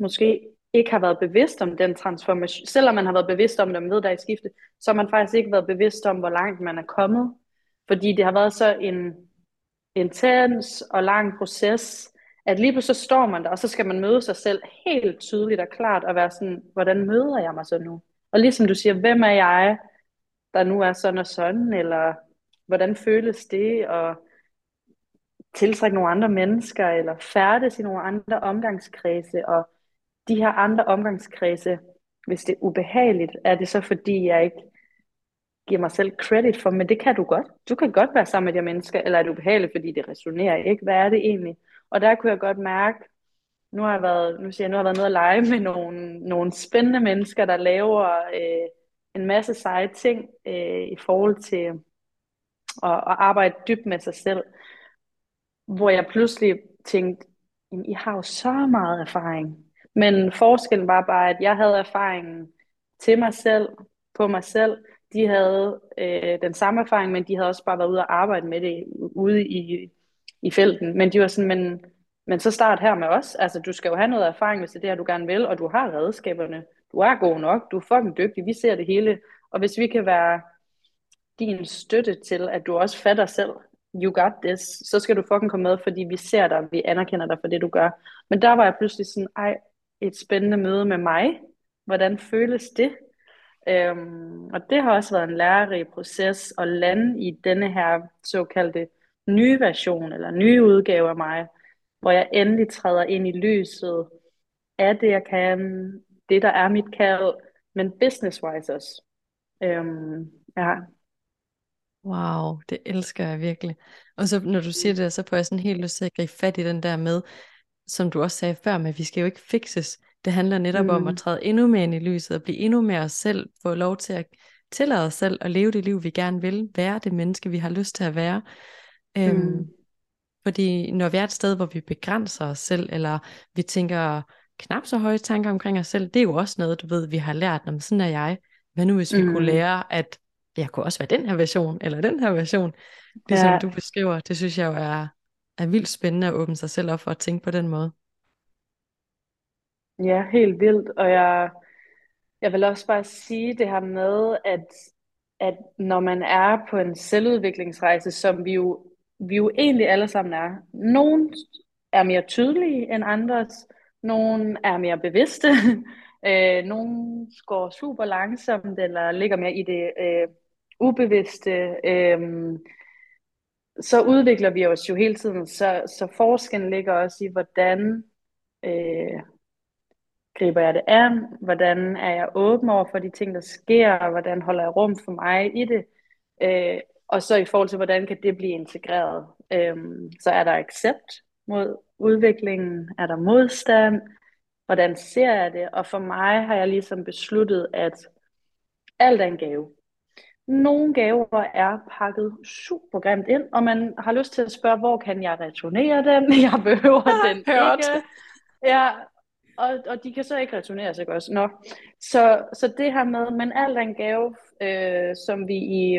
måske ikke har været bevidst om den transformation, selvom man har været bevidst om det, man ved, der er i skifte, så har man faktisk ikke været bevidst om, hvor langt man er kommet, fordi det har været så en intens og lang proces, at lige pludselig så står man der, og så skal man møde sig selv helt tydeligt og klart, og være sådan, hvordan møder jeg mig så nu? Og ligesom du siger, hvem er jeg, der nu er sådan og sådan, eller hvordan føles det, at tiltrække nogle andre mennesker, eller færdes i nogle andre omgangskredse, og de her andre omgangskredse, hvis det er ubehageligt, er det så fordi, jeg ikke giver mig selv credit for, men det kan du godt. Du kan godt være sammen med de her mennesker, eller er det ubehageligt, fordi det resonerer ikke? Hvad er det egentlig? Og der kunne jeg godt mærke, nu har jeg været, nu siger jeg, nu har jeg været nede og lege med nogle, nogle spændende mennesker, der laver øh, en masse seje ting øh, i forhold til at, at arbejde dybt med sig selv. Hvor jeg pludselig tænkte, I har jo så meget erfaring. Men forskellen var bare, at jeg havde erfaringen til mig selv, på mig selv. De havde øh, den samme erfaring, men de havde også bare været ude og arbejde med det ude i, i felten. Men de var sådan, men, men så start her med os. Altså, du skal jo have noget erfaring, hvis det er det du gerne vil, og du har redskaberne. Du er god nok, du er fucking dygtig, vi ser det hele. Og hvis vi kan være din støtte til, at du også fatter selv, you got this, så skal du fucking komme med, fordi vi ser dig, vi anerkender dig for det, du gør. Men der var jeg pludselig sådan, ej, et spændende møde med mig. Hvordan føles det? Øhm, og det har også været en lærerig proces at lande i denne her såkaldte nye version, eller nye udgave af mig, hvor jeg endelig træder ind i lyset af det, jeg kan, det, der er mit kald, men business-wise også. Øhm, ja. Wow, det elsker jeg virkelig. Og så når du siger det, så får jeg sådan helt lyst til at gribe fat i den der med, som du også sagde før, men vi skal jo ikke fixes. Det handler netop mm. om at mm. træde endnu mere ind i lyset og blive endnu mere os selv, få lov til at tillade os selv at leve det liv, vi gerne vil, være det menneske, vi har lyst til at være. Øhm, mm. Fordi når vi er et sted, hvor vi begrænser os selv, eller vi tænker knap så høje tanker omkring os selv, det er jo også noget, du ved, vi har lært, når sådan er jeg. Hvad nu hvis vi mm. kunne lære, at jeg kunne også være den her version, eller den her version, ligesom ja. du beskriver, det synes jeg jo er, er vildt spændende at åbne sig selv op for at tænke på den måde. Ja, helt vildt. Og jeg, jeg vil også bare sige det her med, at, at når man er på en selvudviklingsrejse, som vi jo, vi jo egentlig alle sammen er, nogen er mere tydelige end andres, nogen er mere bevidste, [LAUGHS] øh, nogen går super langsomt, eller ligger mere i det øh, ubevidste. Øh, så udvikler vi os jo hele tiden, så, så forskellen ligger også i, hvordan øh, griber jeg det an, hvordan er jeg åben over for de ting, der sker, hvordan holder jeg rum for mig i det, øh, og så i forhold til, hvordan kan det blive integreret. Øh, så er der accept mod udviklingen, er der modstand, hvordan ser jeg det, og for mig har jeg ligesom besluttet, at alt er en gave. Nogle gaver er pakket super grimt ind, og man har lyst til at spørge, hvor kan jeg returnere den? [LAUGHS] Jeg behøver [LAUGHS] den ikke. Ja, og, og de kan så ikke returnere sig også. Nå. Så, så det her med, men alt er en gave, øh, som vi i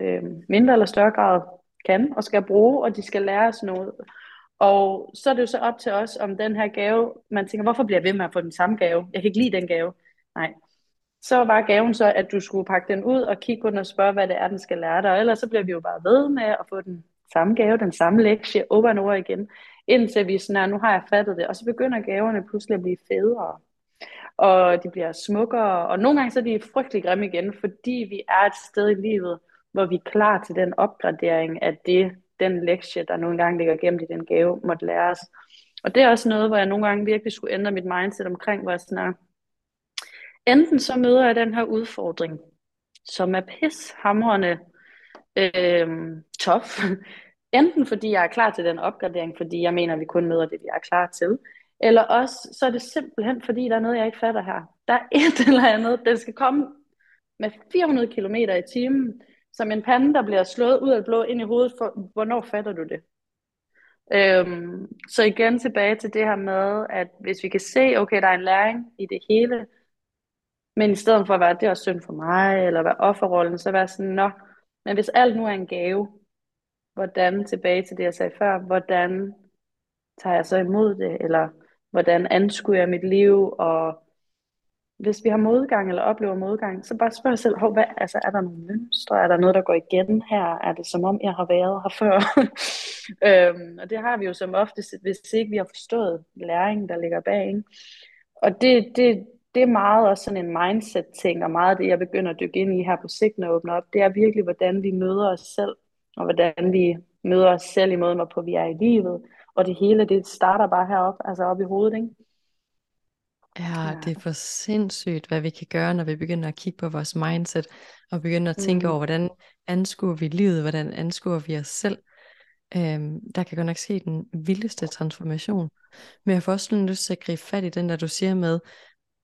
øh, mindre eller større grad kan og skal bruge, og de skal lære os noget. Og så er det jo så op til os, om den her gave, man tænker, hvorfor bliver jeg ved med at få den samme gave? Jeg kan ikke lide den gave. Nej. Så var gaven så, at du skulle pakke den ud og kigge på den og spørge, hvad det er, den skal lære dig. Og ellers så bliver vi jo bare ved med at få den samme gave, den samme lektie, over og over igen indtil vi sådan er, nu har jeg fattet det, og så begynder gaverne pludselig at blive federe, og de bliver smukkere, og nogle gange så er de frygtelig grimme igen, fordi vi er et sted i livet, hvor vi er klar til den opgradering af det, den lektie, der nogle gange ligger gemt i den gave, måtte læres. Og det er også noget, hvor jeg nogle gange virkelig skulle ændre mit mindset omkring, hvor jeg sådan er, enten så møder jeg den her udfordring, som er pishamrende øh, tof, [LAUGHS] Enten fordi jeg er klar til den opgradering, fordi jeg mener, at vi kun møder det, vi er klar til, eller også så er det simpelthen, fordi der er noget, jeg ikke fatter her. Der er et [LAUGHS] eller andet, den skal komme med 400 km i timen, som en pande, der bliver slået ud af blå ind i hovedet, for hvornår fatter du det? Øhm, så igen tilbage til det her med, at hvis vi kan se, okay, der er en læring i det hele, Men i stedet for at være, det er synd for mig, eller være offerrollen, så være sådan, nå, men hvis alt nu er en gave, hvordan, tilbage til det jeg sagde før, hvordan tager jeg så imod det, eller hvordan anskuer jeg mit liv, og hvis vi har modgang eller oplever modgang, så bare spørg dig selv, hvad, altså, er der nogle mønstre? Er der noget, der går igen her? Er det som om, jeg har været her før? [LAUGHS] øhm, og det har vi jo som oftest, hvis ikke vi har forstået læringen, der ligger bag. Ikke? Og det, det, det er meget også sådan en mindset-ting, og meget det, jeg begynder at dykke ind i her på sigt, når jeg åbner op, det er virkelig, hvordan vi møder os selv, og hvordan vi møder os selv i måden, hvorpå vi er i livet. Og det hele, det starter bare heroppe, altså op i hovedet, ikke? Ja, det er for sindssygt, hvad vi kan gøre, når vi begynder at kigge på vores mindset, og begynder at tænke mm. over, hvordan anskuer vi livet, hvordan anskuer vi os selv. Øhm, der kan godt nok ske den vildeste transformation. Men jeg får også lyst til at gribe fat i den, der du siger med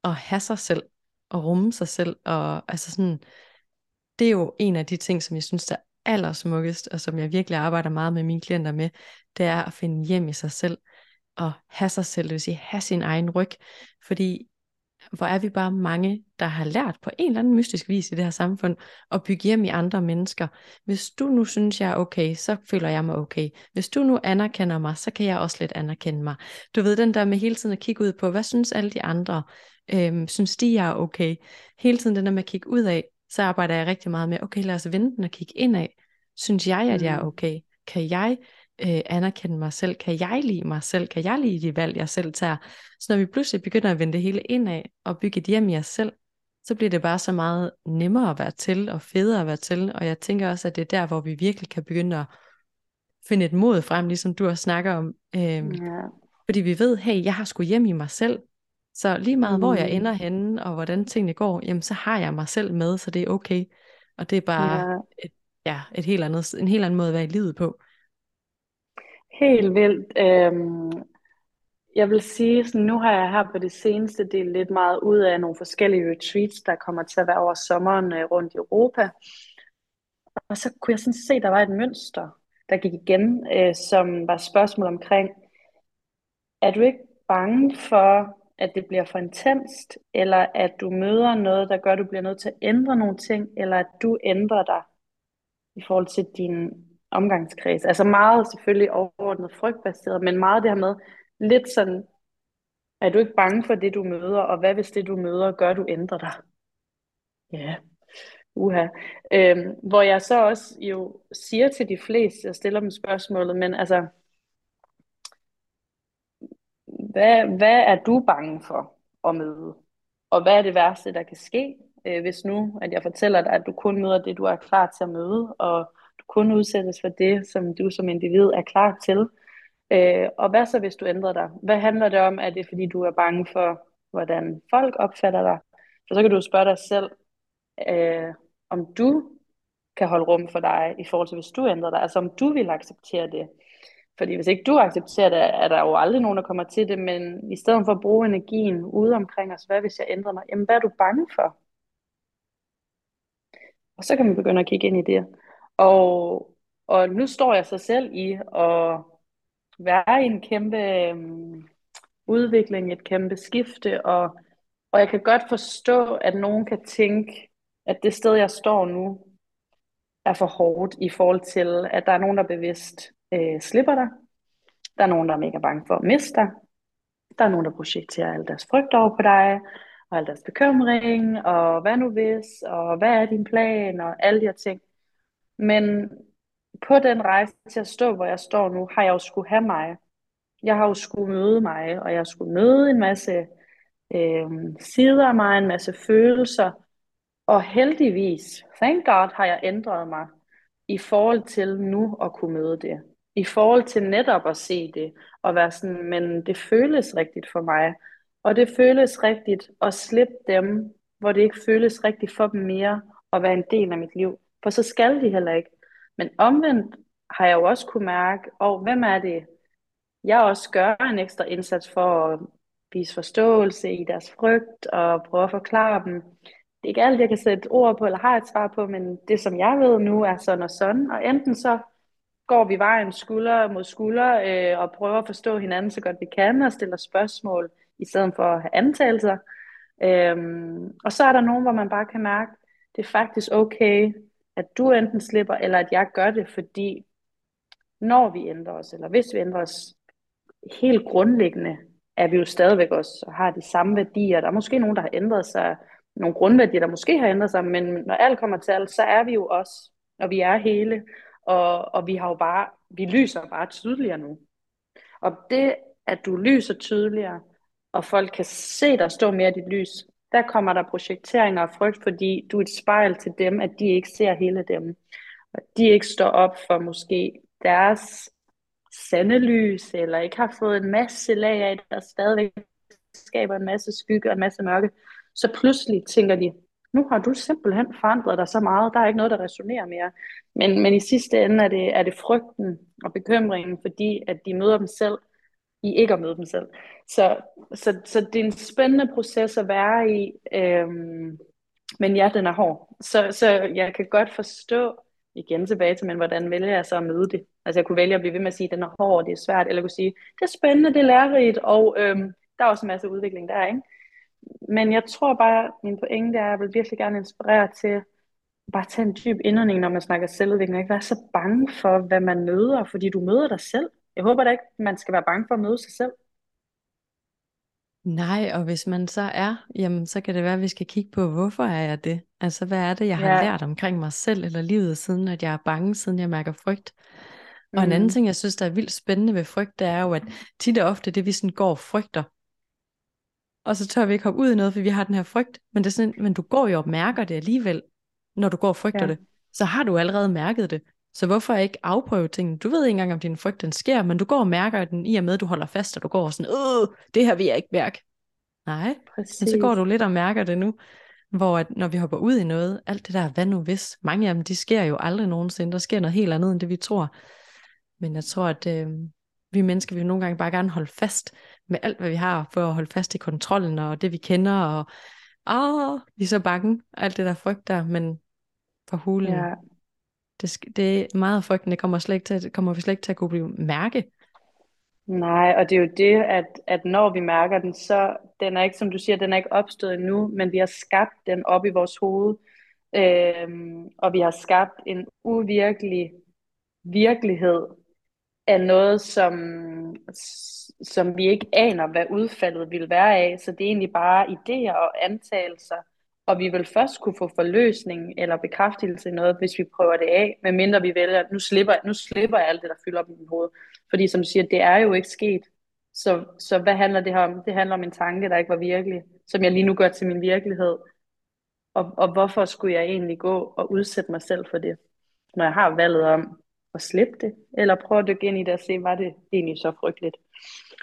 at have sig selv, og rumme sig selv, og altså sådan, det er jo en af de ting, som jeg synes, der er allersmukkest, og som jeg virkelig arbejder meget med mine klienter med, det er at finde hjem i sig selv at have sig selv, det vil sige have sin egen ryg, fordi hvor er vi bare mange, der har lært på en eller anden mystisk vis i det her samfund, at bygge hjem i andre mennesker. Hvis du nu synes, jeg er okay, så føler jeg mig okay. Hvis du nu anerkender mig, så kan jeg også lidt anerkende mig. Du ved den der med hele tiden at kigge ud på, hvad synes alle de andre? Øhm, synes de, jeg er okay? Hele tiden den der med at kigge ud af, så arbejder jeg rigtig meget med, okay, lad os vende den og kigge ind af. Synes jeg, at jeg er mm. okay? Kan jeg øh, anerkende mig selv? Kan jeg lide mig selv? Kan jeg lide de valg, jeg selv tager? Så når vi pludselig begynder at vende det hele indad og bygge et hjem i os selv, så bliver det bare så meget nemmere at være til og federe at være til. Og jeg tænker også, at det er der, hvor vi virkelig kan begynde at finde et mod frem, ligesom du også snakker om. Øhm, ja. Fordi vi ved, hey, jeg har sgu hjem i mig selv. Så lige meget, mm. hvor jeg mm. ender henne, og hvordan tingene går, jamen så har jeg mig selv med, så det er okay. Og det er bare ja. Et, ja, et helt andet, en helt anden måde at være i livet på. Helt vildt. Øhm, jeg vil sige, sådan, nu har jeg her på det seneste del lidt meget ud af nogle forskellige retreats, der kommer til at være over sommeren øh, rundt i Europa. Og så kunne jeg sådan se, at der var et mønster, der gik igen, øh, som var spørgsmål omkring, er du ikke bange for, at det bliver for intenst, eller at du møder noget, der gør, at du bliver nødt til at ændre nogle ting, eller at du ændrer dig i forhold til din omgangskreds. Altså meget selvfølgelig overordnet frygtbaseret, men meget det her med lidt sådan, er du ikke bange for det, du møder, og hvad hvis det, du møder, gør, du ændrer dig? Ja, uha. Øhm, hvor jeg så også jo siger til de fleste, jeg stiller dem spørgsmålet, men altså, hvad, hvad er du bange for at møde? Og hvad er det værste, der kan ske, øh, hvis nu, at jeg fortæller dig, at du kun møder det, du er klar til at møde, og kun udsættes for det, som du som individ er klar til. Øh, og hvad så, hvis du ændrer dig? Hvad handler det om? Er det, fordi du er bange for, hvordan folk opfatter dig? For så kan du spørge dig selv, øh, om du kan holde rum for dig, i forhold til, hvis du ændrer dig. Altså, om du vil acceptere det. Fordi hvis ikke du accepterer det, er der jo aldrig nogen, der kommer til det, men i stedet for at bruge energien ude omkring os, hvad hvis jeg ændrer mig? Jamen, hvad er du bange for? Og så kan man begynde at kigge ind i det. Og, og nu står jeg så selv i at være i en kæmpe øhm, udvikling, et kæmpe skifte, og, og jeg kan godt forstå, at nogen kan tænke, at det sted, jeg står nu, er for hårdt i forhold til, at der er nogen, der bevidst øh, slipper dig. Der er nogen, der er mega bange for at miste dig. Der er nogen, der projekterer al deres frygt over på dig, og al deres bekymring, og hvad nu hvis, og hvad er din plan, og alle de her ting. Men på den rejse til at stå, hvor jeg står nu, har jeg jo skulle have mig. Jeg har jo skulle møde mig, og jeg skulle møde en masse øh, sider af mig, en masse følelser. Og heldigvis, thank God, har jeg ændret mig i forhold til nu at kunne møde det. I forhold til netop at se det, og være sådan, men det føles rigtigt for mig. Og det føles rigtigt at slippe dem, hvor det ikke føles rigtigt for dem mere, at være en del af mit liv for så skal de heller ikke. Men omvendt har jeg jo også kunne mærke, og oh, hvem er det, jeg også gør en ekstra indsats for at vise forståelse i deres frygt og prøve at forklare dem. Det er ikke alt, jeg kan sætte ord på eller har et svar på, men det som jeg ved nu er sådan og sådan. Og enten så går vi vejen skulder mod skulder øh, og prøver at forstå hinanden så godt vi kan og stiller spørgsmål i stedet for at have antagelser. Øhm, og så er der nogen, hvor man bare kan mærke, det er faktisk okay, at du enten slipper, eller at jeg gør det, fordi når vi ændrer os, eller hvis vi ændrer os, helt grundlæggende er vi jo stadigvæk også og har de samme værdier. Der er måske nogen, der har ændret sig, nogle grundværdier, der måske har ændret sig, men når alt kommer til alt, så er vi jo os, og vi er hele, og, og vi har jo bare, vi lyser bare tydeligere nu. Og det, at du lyser tydeligere, og folk kan se dig stå mere i dit lys, der kommer der projekteringer og frygt, fordi du er et spejl til dem, at de ikke ser hele dem. Og de ikke står op for måske deres sande lys, eller ikke har fået en masse lag af, der stadigvæk skaber en masse skygge og en masse mørke, så pludselig tænker de, nu har du simpelthen forandret dig så meget, der er ikke noget, der resonerer mere. Men, men i sidste ende er det, er det frygten og bekymringen, fordi at de møder dem selv, i ikke at møde dem selv. Så, så, så det er en spændende proces at være i, øhm, men ja, den er hård. Så, så jeg kan godt forstå, igen tilbage til, men hvordan vælger jeg så at møde det? Altså jeg kunne vælge at blive ved med at sige, at den er hård, det er svært, eller jeg kunne sige, det er spændende, det er lærerigt, og øhm, der er også en masse udvikling der, ikke? Men jeg tror bare, min pointe er, at jeg vil virkelig gerne inspirere til bare tage en dyb indånding, når man snakker selvudvikling, og ikke være så bange for, hvad man møder, fordi du møder dig selv. Jeg håber da ikke, man skal være bange for at møde sig selv. Nej, og hvis man så er, jamen så kan det være, at vi skal kigge på, hvorfor er jeg det? Altså, hvad er det, jeg har ja. lært omkring mig selv eller livet, siden at jeg er bange, siden jeg mærker frygt? Og mm. en anden mm. ting, jeg synes, der er vildt spændende ved frygt, det er jo, at tit og ofte det, vi sådan går og frygter, og så tør vi ikke hoppe ud i noget, for vi har den her frygt, men, det er sådan, men du går jo og mærker det alligevel, når du går og frygter ja. det. Så har du allerede mærket det. Så hvorfor ikke afprøve tingene? Du ved ikke engang, om din frygt den sker, men du går og mærker den i og med, at du holder fast, og du går sådan, øh, det her vil jeg ikke mærke. Nej, Præcis. men så går du lidt og mærker det nu, hvor at når vi hopper ud i noget, alt det der, hvad nu hvis, mange af dem, de sker jo aldrig nogensinde, der sker noget helt andet, end det vi tror. Men jeg tror, at øh, vi mennesker vil nogle gange bare gerne holde fast med alt, hvad vi har, for at holde fast i kontrollen, og det vi kender, og åh, vi er så bange, alt det der frygt der, men for hulen, ja det, det er meget frygten, det kommer, slet ikke til, kommer vi slet ikke til at kunne blive mærke. Nej, og det er jo det, at, at når vi mærker den, så den er ikke, som du siger, den er ikke opstået endnu, men vi har skabt den op i vores hoved, øhm, og vi har skabt en uvirkelig virkelighed af noget, som, som vi ikke aner, hvad udfaldet vil være af. Så det er egentlig bare idéer og antagelser, og vi vil først kunne få forløsning eller bekræftelse i noget, hvis vi prøver det af, medmindre vi vælger, at nu slipper, nu slipper jeg alt det, der fylder op i min hoved. Fordi som du siger, det er jo ikke sket. Så, så hvad handler det her om? Det handler om en tanke, der ikke var virkelig, som jeg lige nu gør til min virkelighed. Og, og hvorfor skulle jeg egentlig gå og udsætte mig selv for det, når jeg har valget om at slippe det, eller prøve at dykke ind i det og se, var det egentlig så frygteligt.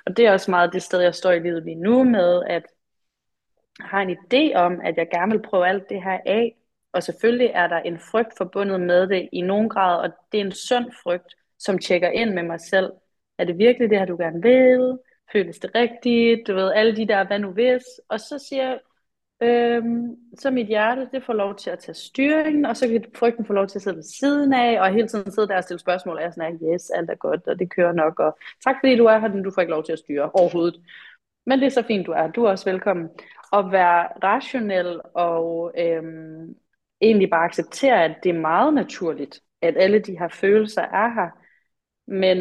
Og det er også meget det sted, jeg står i livet lige nu med, at har en idé om, at jeg gerne vil prøve alt det her af, og selvfølgelig er der en frygt forbundet med det i nogen grad, og det er en sund frygt, som tjekker ind med mig selv. Er det virkelig det her, du gerne vil? Føles det rigtigt? Du ved, alle de der, hvad nu hvis? Og så siger jeg, øhm, så mit hjerte, det får lov til at tage styringen, og så kan frygten få lov til at sidde ved siden af, og hele tiden sidde der og stille spørgsmål, og jeg er sådan, yes, alt er godt, og det kører nok, og tak fordi du er her, men du får ikke lov til at styre overhovedet. Men det er så fint, du er. Du er også velkommen. At være rationel og øhm, egentlig bare acceptere, at det er meget naturligt, at alle de her følelser er her. Men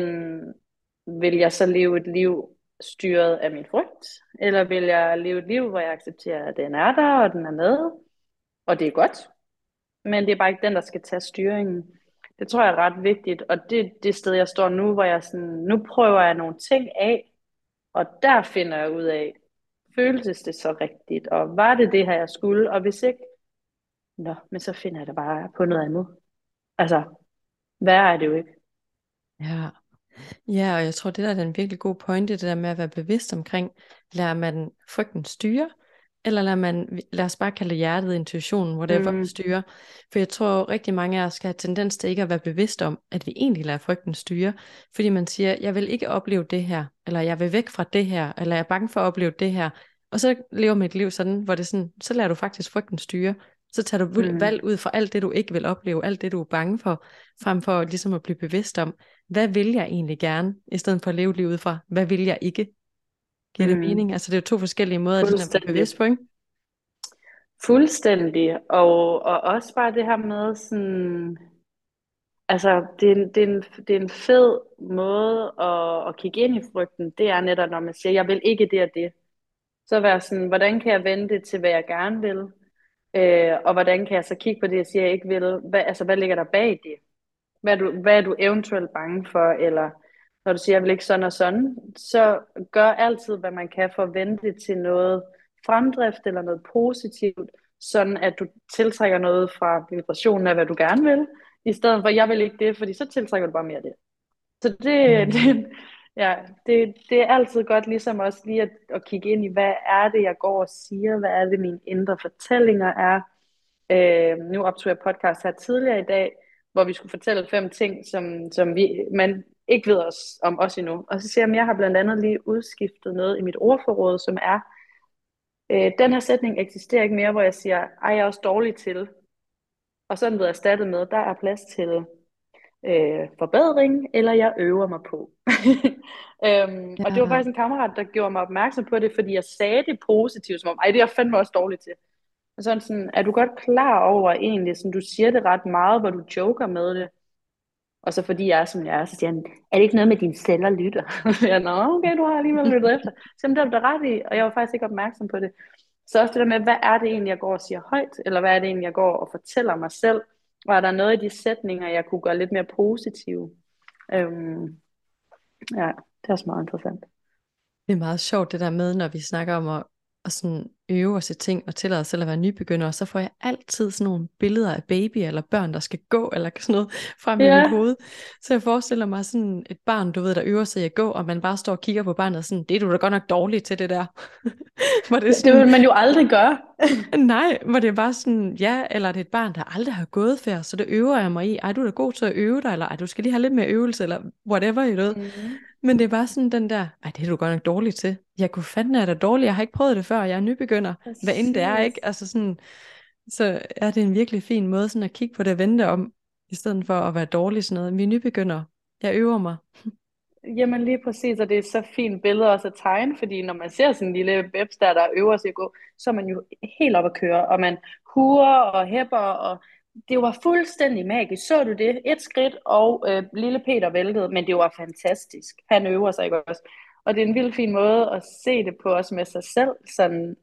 vil jeg så leve et liv styret af min frygt? Eller vil jeg leve et liv, hvor jeg accepterer, at den er der, og den er med? Og det er godt. Men det er bare ikke den, der skal tage styringen. Det tror jeg er ret vigtigt, og det er det sted, jeg står nu, hvor jeg sådan, nu prøver jeg nogle ting af, og der finder jeg ud af, føltes det så rigtigt, og var det det her, jeg skulle, og hvis ikke, nå, men så finder jeg det bare på noget andet. Altså, hvad er det jo ikke? Ja. Ja, og jeg tror, det der er den virkelig gode pointe, det der med at være bevidst omkring, lærer man frygten styre, eller lader man, lad os bare kalde det hjertet, intuitionen, whatever, mm. styre. For jeg tror rigtig mange af os skal have tendens til ikke at være bevidst om, at vi egentlig lader frygten styre. Fordi man siger, jeg vil ikke opleve det her, eller jeg vil væk fra det her, eller jeg er bange for at opleve det her. Og så lever man et liv sådan, hvor det sådan, så lader du faktisk frygten styre. Så tager du mm. valg ud fra alt det, du ikke vil opleve, alt det, du er bange for, frem for ligesom at blive bevidst om, hvad vil jeg egentlig gerne, i stedet for at leve livet fra, hvad vil jeg ikke? Giver mm. det mening? Altså det er jo to forskellige måder at blive bevidst på, ikke? Fuldstændig. Og, og også bare det her med sådan, altså det er, en, det, er en, det er en fed måde at, at kigge ind i frygten. Det er netop, når man siger, jeg vil ikke det og det. Så være sådan, hvordan kan jeg vende det til, hvad jeg gerne vil? Øh, og hvordan kan jeg så kigge på det, jeg siger, jeg ikke vil? Hvad, altså, hvad ligger der bag det? Hvad er, du, hvad er du eventuelt bange for? Eller når du siger, jeg vil ikke sådan og sådan, så gør altid, hvad man kan for at vende det til noget fremdrift eller noget positivt, sådan at du tiltrækker noget fra vibrationen af, hvad du gerne vil, i stedet for, jeg vil ikke det, fordi så tiltrækker du bare mere det. Så det, mm. det, ja, det, det er altid godt ligesom også lige at, at kigge ind i, hvad er det, jeg går og siger, hvad er det, mine indre fortællinger er. Øh, nu optog jeg podcast her tidligere i dag, hvor vi skulle fortælle fem ting, som, som vi, man ikke ved os om os endnu. Og så siger jeg, at jeg har blandt andet lige udskiftet noget i mit ordforråd, som er, øh, den her sætning eksisterer ikke mere, hvor jeg siger, ej, jeg er også dårlig til. Og så er den blevet erstattet med, der er plads til øh, forbedring, eller jeg øver mig på. [LAUGHS] øhm, ja. Og det var faktisk en kammerat, der gjorde mig opmærksom på det, fordi jeg sagde det positivt, som om, ej, det er jeg fandme også dårlig til. Og sådan, sådan, er du godt klar over egentlig, sådan, du siger det ret meget, hvor du joker med det. Og så fordi jeg er, som jeg er, så siger han, er det ikke noget med dine celler lytter? [LAUGHS] jeg nå, okay, du har alligevel lyttet efter. Så det er du ret i, og jeg var faktisk ikke opmærksom på det. Så også det der med, hvad er det egentlig, jeg går og siger højt, eller hvad er det egentlig, jeg går og fortæller mig selv? Og er der noget i de sætninger, jeg kunne gøre lidt mere positive? Øhm, ja, det er også meget interessant. Det er meget sjovt det der med, når vi snakker om at og sådan øve os i ting og tillade os selv at være nybegynder, så får jeg altid sådan nogle billeder af baby eller børn, der skal gå, eller sådan noget frem i yeah. mit hoved. Så jeg forestiller mig sådan et barn, du ved, der øver sig at gå, og man bare står og kigger på barnet og sådan, det er du da godt nok dårlig til det der. [LAUGHS] hvor det, sådan, det vil man jo aldrig gøre. [LAUGHS] nej, hvor det er bare sådan, ja, eller det er et barn, der aldrig har gået færd, så det øver jeg mig i. Ej, du er da god til at øve dig, eller ej, du skal lige have lidt mere øvelse, eller whatever, i ved. Mm-hmm. Men det er bare sådan den der, ej, det er du godt nok dårlig til. Jeg kunne fandme er da dårlig, jeg har ikke prøvet det før, jeg er nybegynder. Præcis. Hvad end det er, ikke? Altså sådan, så er det en virkelig fin måde sådan at kigge på det og vente om, i stedet for at være dårlig sådan noget. Vi er nybegynder. Jeg øver mig. Jamen lige præcis, og det er så fint billede også at tegne, fordi når man ser sådan en lille bebs der, der øver sig at gå, så er man jo helt op at køre, og man hurer og hæpper, og det var fuldstændig magisk. Så du det? Et skridt, og øh, lille Peter væltede, men det var fantastisk. Han øver sig ikke også. Og det er en vild fin måde at se det på os med sig selv, sådan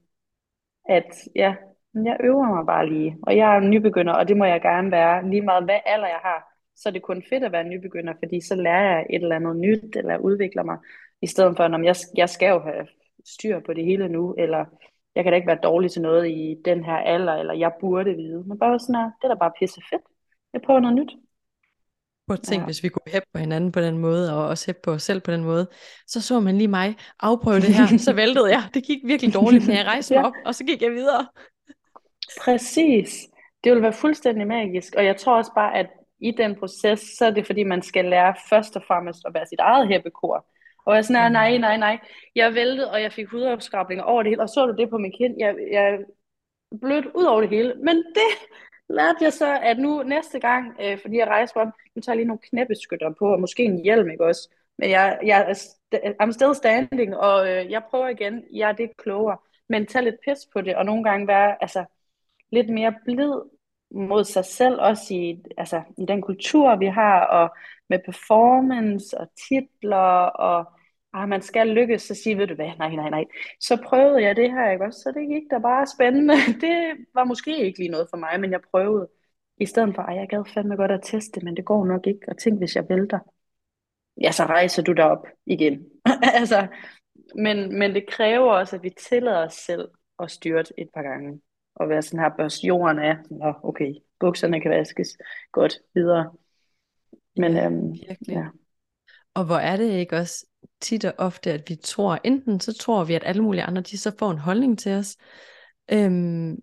at ja, jeg øver mig bare lige, og jeg er en nybegynder, og det må jeg gerne være, lige meget hvad alder jeg har, så er det kun fedt at være nybegynder, fordi så lærer jeg et eller andet nyt, eller udvikler mig, i stedet for, at jeg, jeg skal jo have styr på det hele nu, eller jeg kan da ikke være dårlig til noget i den her alder, eller jeg burde vide. Men bare sådan, det er da bare pisse fedt. Jeg prøver noget nyt. Prøv at tænke, ja. hvis vi kunne hæppe på hinanden på den måde, og også hæppe på os selv på den måde, så så man lige mig afprøve det her, så [LAUGHS] væltede jeg. Det gik virkelig dårligt, men jeg rejste mig ja. op, og så gik jeg videre. Præcis. Det vil være fuldstændig magisk, og jeg tror også bare, at i den proces, så er det fordi, man skal lære først og fremmest at være sit eget hæppekor. Og jeg sådan, nej, nej, nej. Jeg væltede, og jeg fik hudopskrabninger over det hele, og så du det på min kind. Jeg, jeg blødt ud over det hele. Men det lærte jeg så, at nu næste gang, øh, fordi jeg rejser op, nu tager jeg lige nogle knæbeskytter på, og måske en hjelm, ikke også? Men jeg, jeg er st- I'm still standing, og øh, jeg prøver igen. Jeg er det klogere. Men tag lidt pis på det, og nogle gange være altså, lidt mere blid mod sig selv, også i, altså, i den kultur, vi har, og med performance og titler, og ah, man skal lykkes, så sige, ved du hvad, nej, nej, nej. Så prøvede jeg det her, ikke også? Så det gik da bare spændende. [LAUGHS] Det var måske ikke lige noget for mig, men jeg prøvede. I stedet for, at jeg gad fandme godt at teste, men det går nok ikke. Og tænk, hvis jeg vælter. Ja, så rejser du dig op igen. [LAUGHS] altså, men, men det kræver også, at vi tillader os selv at styrte et par gange. Og være sådan her, børst jorden af. Nå, okay, bukserne kan vaskes. Godt, videre. Men ja, øhm, ja. Og hvor er det ikke også tit og ofte, at vi tror, enten så tror vi, at alle mulige andre, de så får en holdning til os, øhm,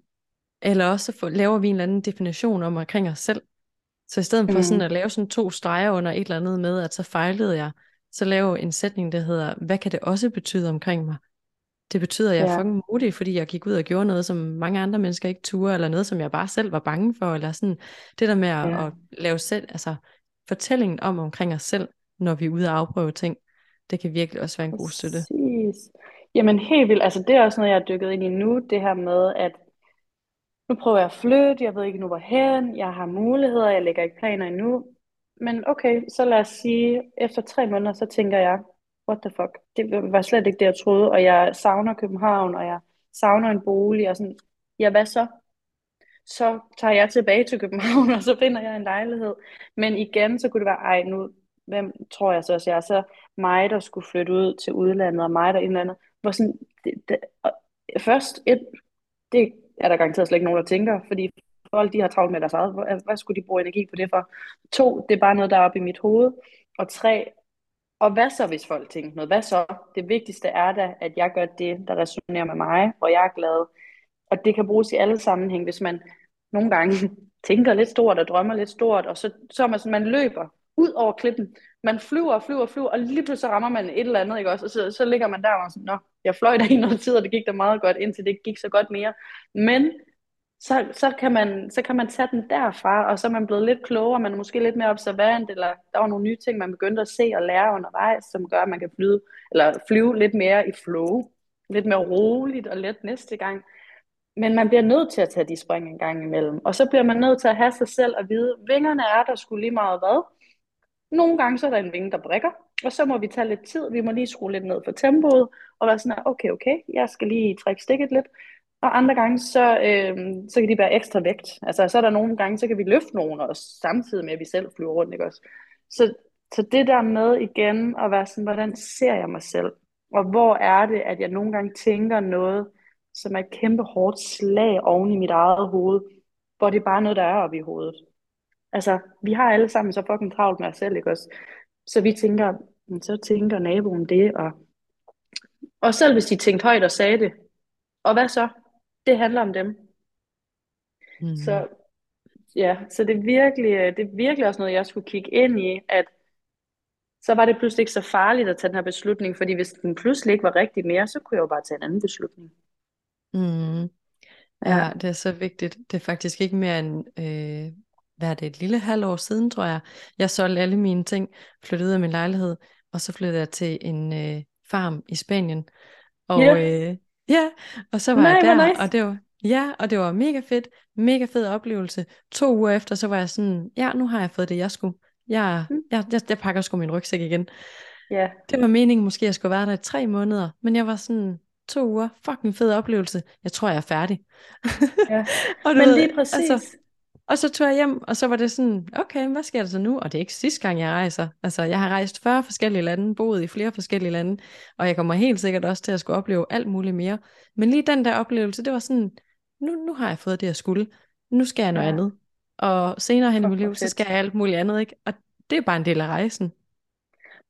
eller også så laver vi en eller anden definition om omkring os selv. Så i stedet for mm. sådan at lave sådan to streger under et eller andet med, at så fejlede jeg, så lave en sætning, der hedder, hvad kan det også betyde omkring mig? Det betyder, at jeg er ja. fucking modig, fordi jeg gik ud og gjorde noget, som mange andre mennesker ikke turde, eller noget, som jeg bare selv var bange for, eller sådan det der med at, ja. at lave selv, altså fortællingen om omkring os selv, når vi er ude og afprøve ting, det kan virkelig også være en god støtte. Præcis. Jamen helt vildt, altså det er også noget, jeg har dykket ind i nu, det her med, at nu prøver jeg at flytte, jeg ved ikke nu hvorhen, jeg har muligheder, jeg lægger ikke planer endnu. Men okay, så lad os sige, efter tre måneder, så tænker jeg, what the fuck, det var slet ikke det, jeg troede, og jeg savner København, og jeg savner en bolig, og sådan, ja, hvad så? Så tager jeg tilbage til København, [LAUGHS] og så finder jeg en lejlighed. Men igen, så kunne det være, ej, nu, hvem tror jeg så også, jeg er så mig, der skulle flytte ud til udlandet, og mig, der et eller andet. Hvor sådan, det, det, først, et, det er der garanteret slet ikke nogen, der tænker, fordi folk de har travlt med deres eget. Hvad, altså, hvad skulle de bruge energi på det for? To, det er bare noget, der er oppe i mit hoved. Og tre, og hvad så, hvis folk tænker noget? Hvad så? Det vigtigste er da, at jeg gør det, der resonerer med mig, hvor jeg er glad. Og det kan bruges i alle sammenhæng, hvis man nogle gange [LAUGHS] tænker lidt stort og drømmer lidt stort, og så, så man sådan, man løber ud over klippen. Man flyver og flyver og flyver, og lige pludselig rammer man et eller andet, ikke også? Og så, så ligger man der og sådan, nå, jeg fløj der i noget tid, og det gik da meget godt, indtil det gik så godt mere. Men så, så, kan man, så kan man tage den derfra, og så er man blevet lidt klogere, man er måske lidt mere observant, eller der var nogle nye ting, man begyndte at se og lære undervejs, som gør, at man kan flyde, eller flyve lidt mere i flow, lidt mere roligt og let næste gang. Men man bliver nødt til at tage de spring en gang imellem, og så bliver man nødt til at have sig selv og vide, vingerne er der skulle lige meget hvad. Nogle gange så er der en vinge, der brækker, og så må vi tage lidt tid, vi må lige skrue lidt ned for tempoet, og være sådan, okay, okay, jeg skal lige trække stikket lidt, og andre gange, så, øh, så kan de være ekstra vægt. Altså, så er der nogle gange, så kan vi løfte nogen også, samtidig med, at vi selv flyver rundt, ikke også? Så, så det der med igen, at være sådan, hvordan ser jeg mig selv? Og hvor er det, at jeg nogle gange tænker noget, som er et kæmpe hårdt slag oven i mit eget hoved, hvor det er bare noget, der er oppe i hovedet. Altså, vi har alle sammen så fucking travlt med os selv, ikke også? Så vi tænker, så tænker naboen det, og, og selv hvis de tænkte højt og sagde det, og hvad så? det handler om dem. Mm. Så ja, så det er, virkelig, øh, det er virkelig også noget, jeg skulle kigge ind i, at så var det pludselig ikke så farligt at tage den her beslutning, fordi hvis den pludselig ikke var rigtig mere, så kunne jeg jo bare tage en anden beslutning. Mm. Ja, ja, det er så vigtigt. Det er faktisk ikke mere end, øh, hvad er det, et lille halvår siden, tror jeg. Jeg solgte alle mine ting, flyttede ud af min lejlighed, og så flyttede jeg til en øh, farm i Spanien. Og yeah. øh, Ja, og så var Nej, jeg der, nice. og det var, ja, og det var mega fedt, mega fed oplevelse. To uger efter, så var jeg sådan, ja, nu har jeg fået det, jeg skulle. Jeg, mm. jeg, jeg, jeg pakker sgu min rygsæk igen. Ja. Det var meningen måske, at jeg skulle være der i tre måneder, men jeg var sådan, to uger, fucking fed oplevelse. Jeg tror, jeg er færdig. Ja. [LAUGHS] og men lige præcis. Altså, og så tog jeg hjem, og så var det sådan, okay, hvad sker der så nu? Og det er ikke sidste gang, jeg rejser. Altså, jeg har rejst 40 forskellige lande, boet i flere forskellige lande, og jeg kommer helt sikkert også til at skulle opleve alt muligt mere. Men lige den der oplevelse, det var sådan, nu, nu har jeg fået det, jeg skulle. Nu skal jeg noget ja. andet. Og senere hen i mit liv, så skal jeg alt muligt andet, ikke? Og det er bare en del af rejsen.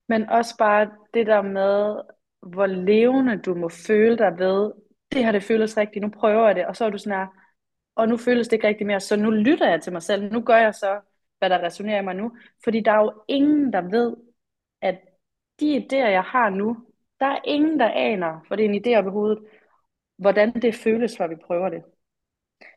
Men også bare det der med, hvor levende du må føle dig ved, det har det føles rigtigt, nu prøver jeg det, og så er du sådan her, og nu føles det ikke rigtig mere, så nu lytter jeg til mig selv, nu gør jeg så, hvad der resonerer i mig nu, fordi der er jo ingen, der ved, at de idéer, jeg har nu, der er ingen, der aner, for det er en idé op i hovedet, hvordan det føles, før vi prøver det.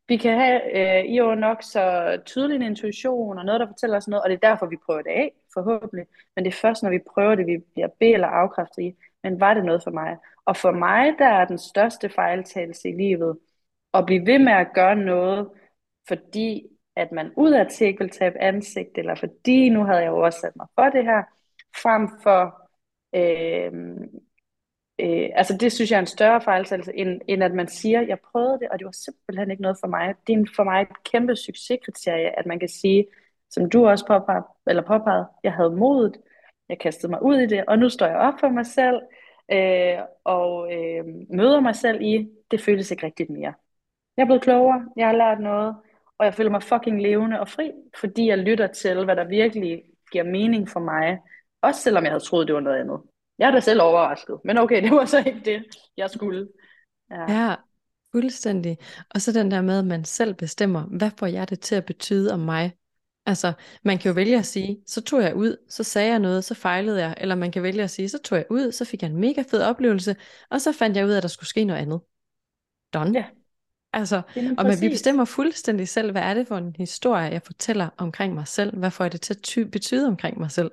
Vi kan have øh, i jo nok så tydelig en intuition, og noget, der fortæller os noget, og det er derfor, vi prøver det af, forhåbentlig. Men det er først, når vi prøver det, vi bliver be- eller afkræftet i, men var det noget for mig? Og for mig, der er den største fejltagelse i livet, at blive ved med at gøre noget, fordi at man ud af til vil tabe ansigt, eller fordi nu havde jeg jo også sat mig for det her, frem for, øh, øh, altså det synes jeg er en større fejltagelse, end, end at man siger, jeg prøvede det, og det var simpelthen ikke noget for mig. Det er for mig et kæmpe succeskriterie, at man kan sige, som du også påpegede, eller påpegede, jeg havde modet, jeg kastede mig ud i det, og nu står jeg op for mig selv, øh, og øh, møder mig selv i, det føles ikke rigtigt mere. Jeg er blevet klogere, jeg har lært noget, og jeg føler mig fucking levende og fri, fordi jeg lytter til, hvad der virkelig giver mening for mig. Også selvom jeg havde troet, det var noget andet. Jeg er da selv overrasket, men okay, [LAUGHS] det var så ikke det, jeg skulle. Ja. ja, fuldstændig. Og så den der med, at man selv bestemmer, hvad får jeg det til at betyde om mig? Altså, man kan jo vælge at sige, så tog jeg ud, så sagde jeg noget, så fejlede jeg. Eller man kan vælge at sige, så tog jeg ud, så fik jeg en mega fed oplevelse, og så fandt jeg ud af, at der skulle ske noget andet. Done. Ja. Altså, og men vi bestemmer fuldstændig selv, hvad er det for en historie, jeg fortæller omkring mig selv? Hvad får jeg det til at ty- betyde omkring mig selv?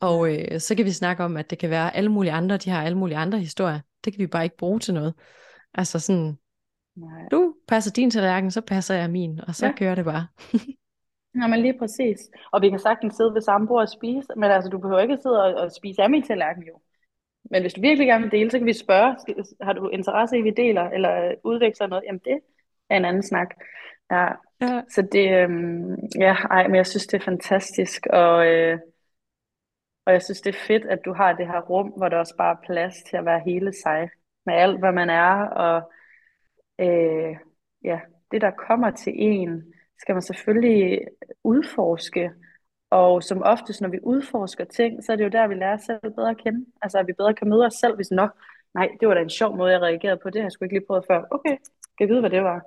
Og øh, så kan vi snakke om, at det kan være alle mulige andre, de har alle mulige andre historier. Det kan vi bare ikke bruge til noget. Altså sådan, Nej. du passer din tallerken, så passer jeg min, og så Ja, kører det bare. [LAUGHS] ja men lige præcis. Og vi kan sagtens sidde ved samme bord og spise, men altså, du behøver ikke sidde og, og spise af min tallerken jo. Men hvis du virkelig gerne vil dele, så kan vi spørge, har du interesse i, at vi deler, eller udveksler noget? Jamen det er en anden snak. Ja, Ja. så det, øhm, ja, ej, men jeg synes, det er fantastisk, og, øh, og jeg synes, det er fedt, at du har det her rum, hvor der også bare er plads til at være hele sig, med alt, hvad man er, og øh, ja, det, der kommer til en, skal man selvfølgelig udforske, og som oftest, når vi udforsker ting, så er det jo der, vi lærer os selv bedre at kende. Altså, at vi bedre kan møde os selv, hvis nok, nej, det var da en sjov måde, jeg reagerede på. Det har jeg sgu ikke lige prøvet før. Okay, skal jeg vide, hvad det var?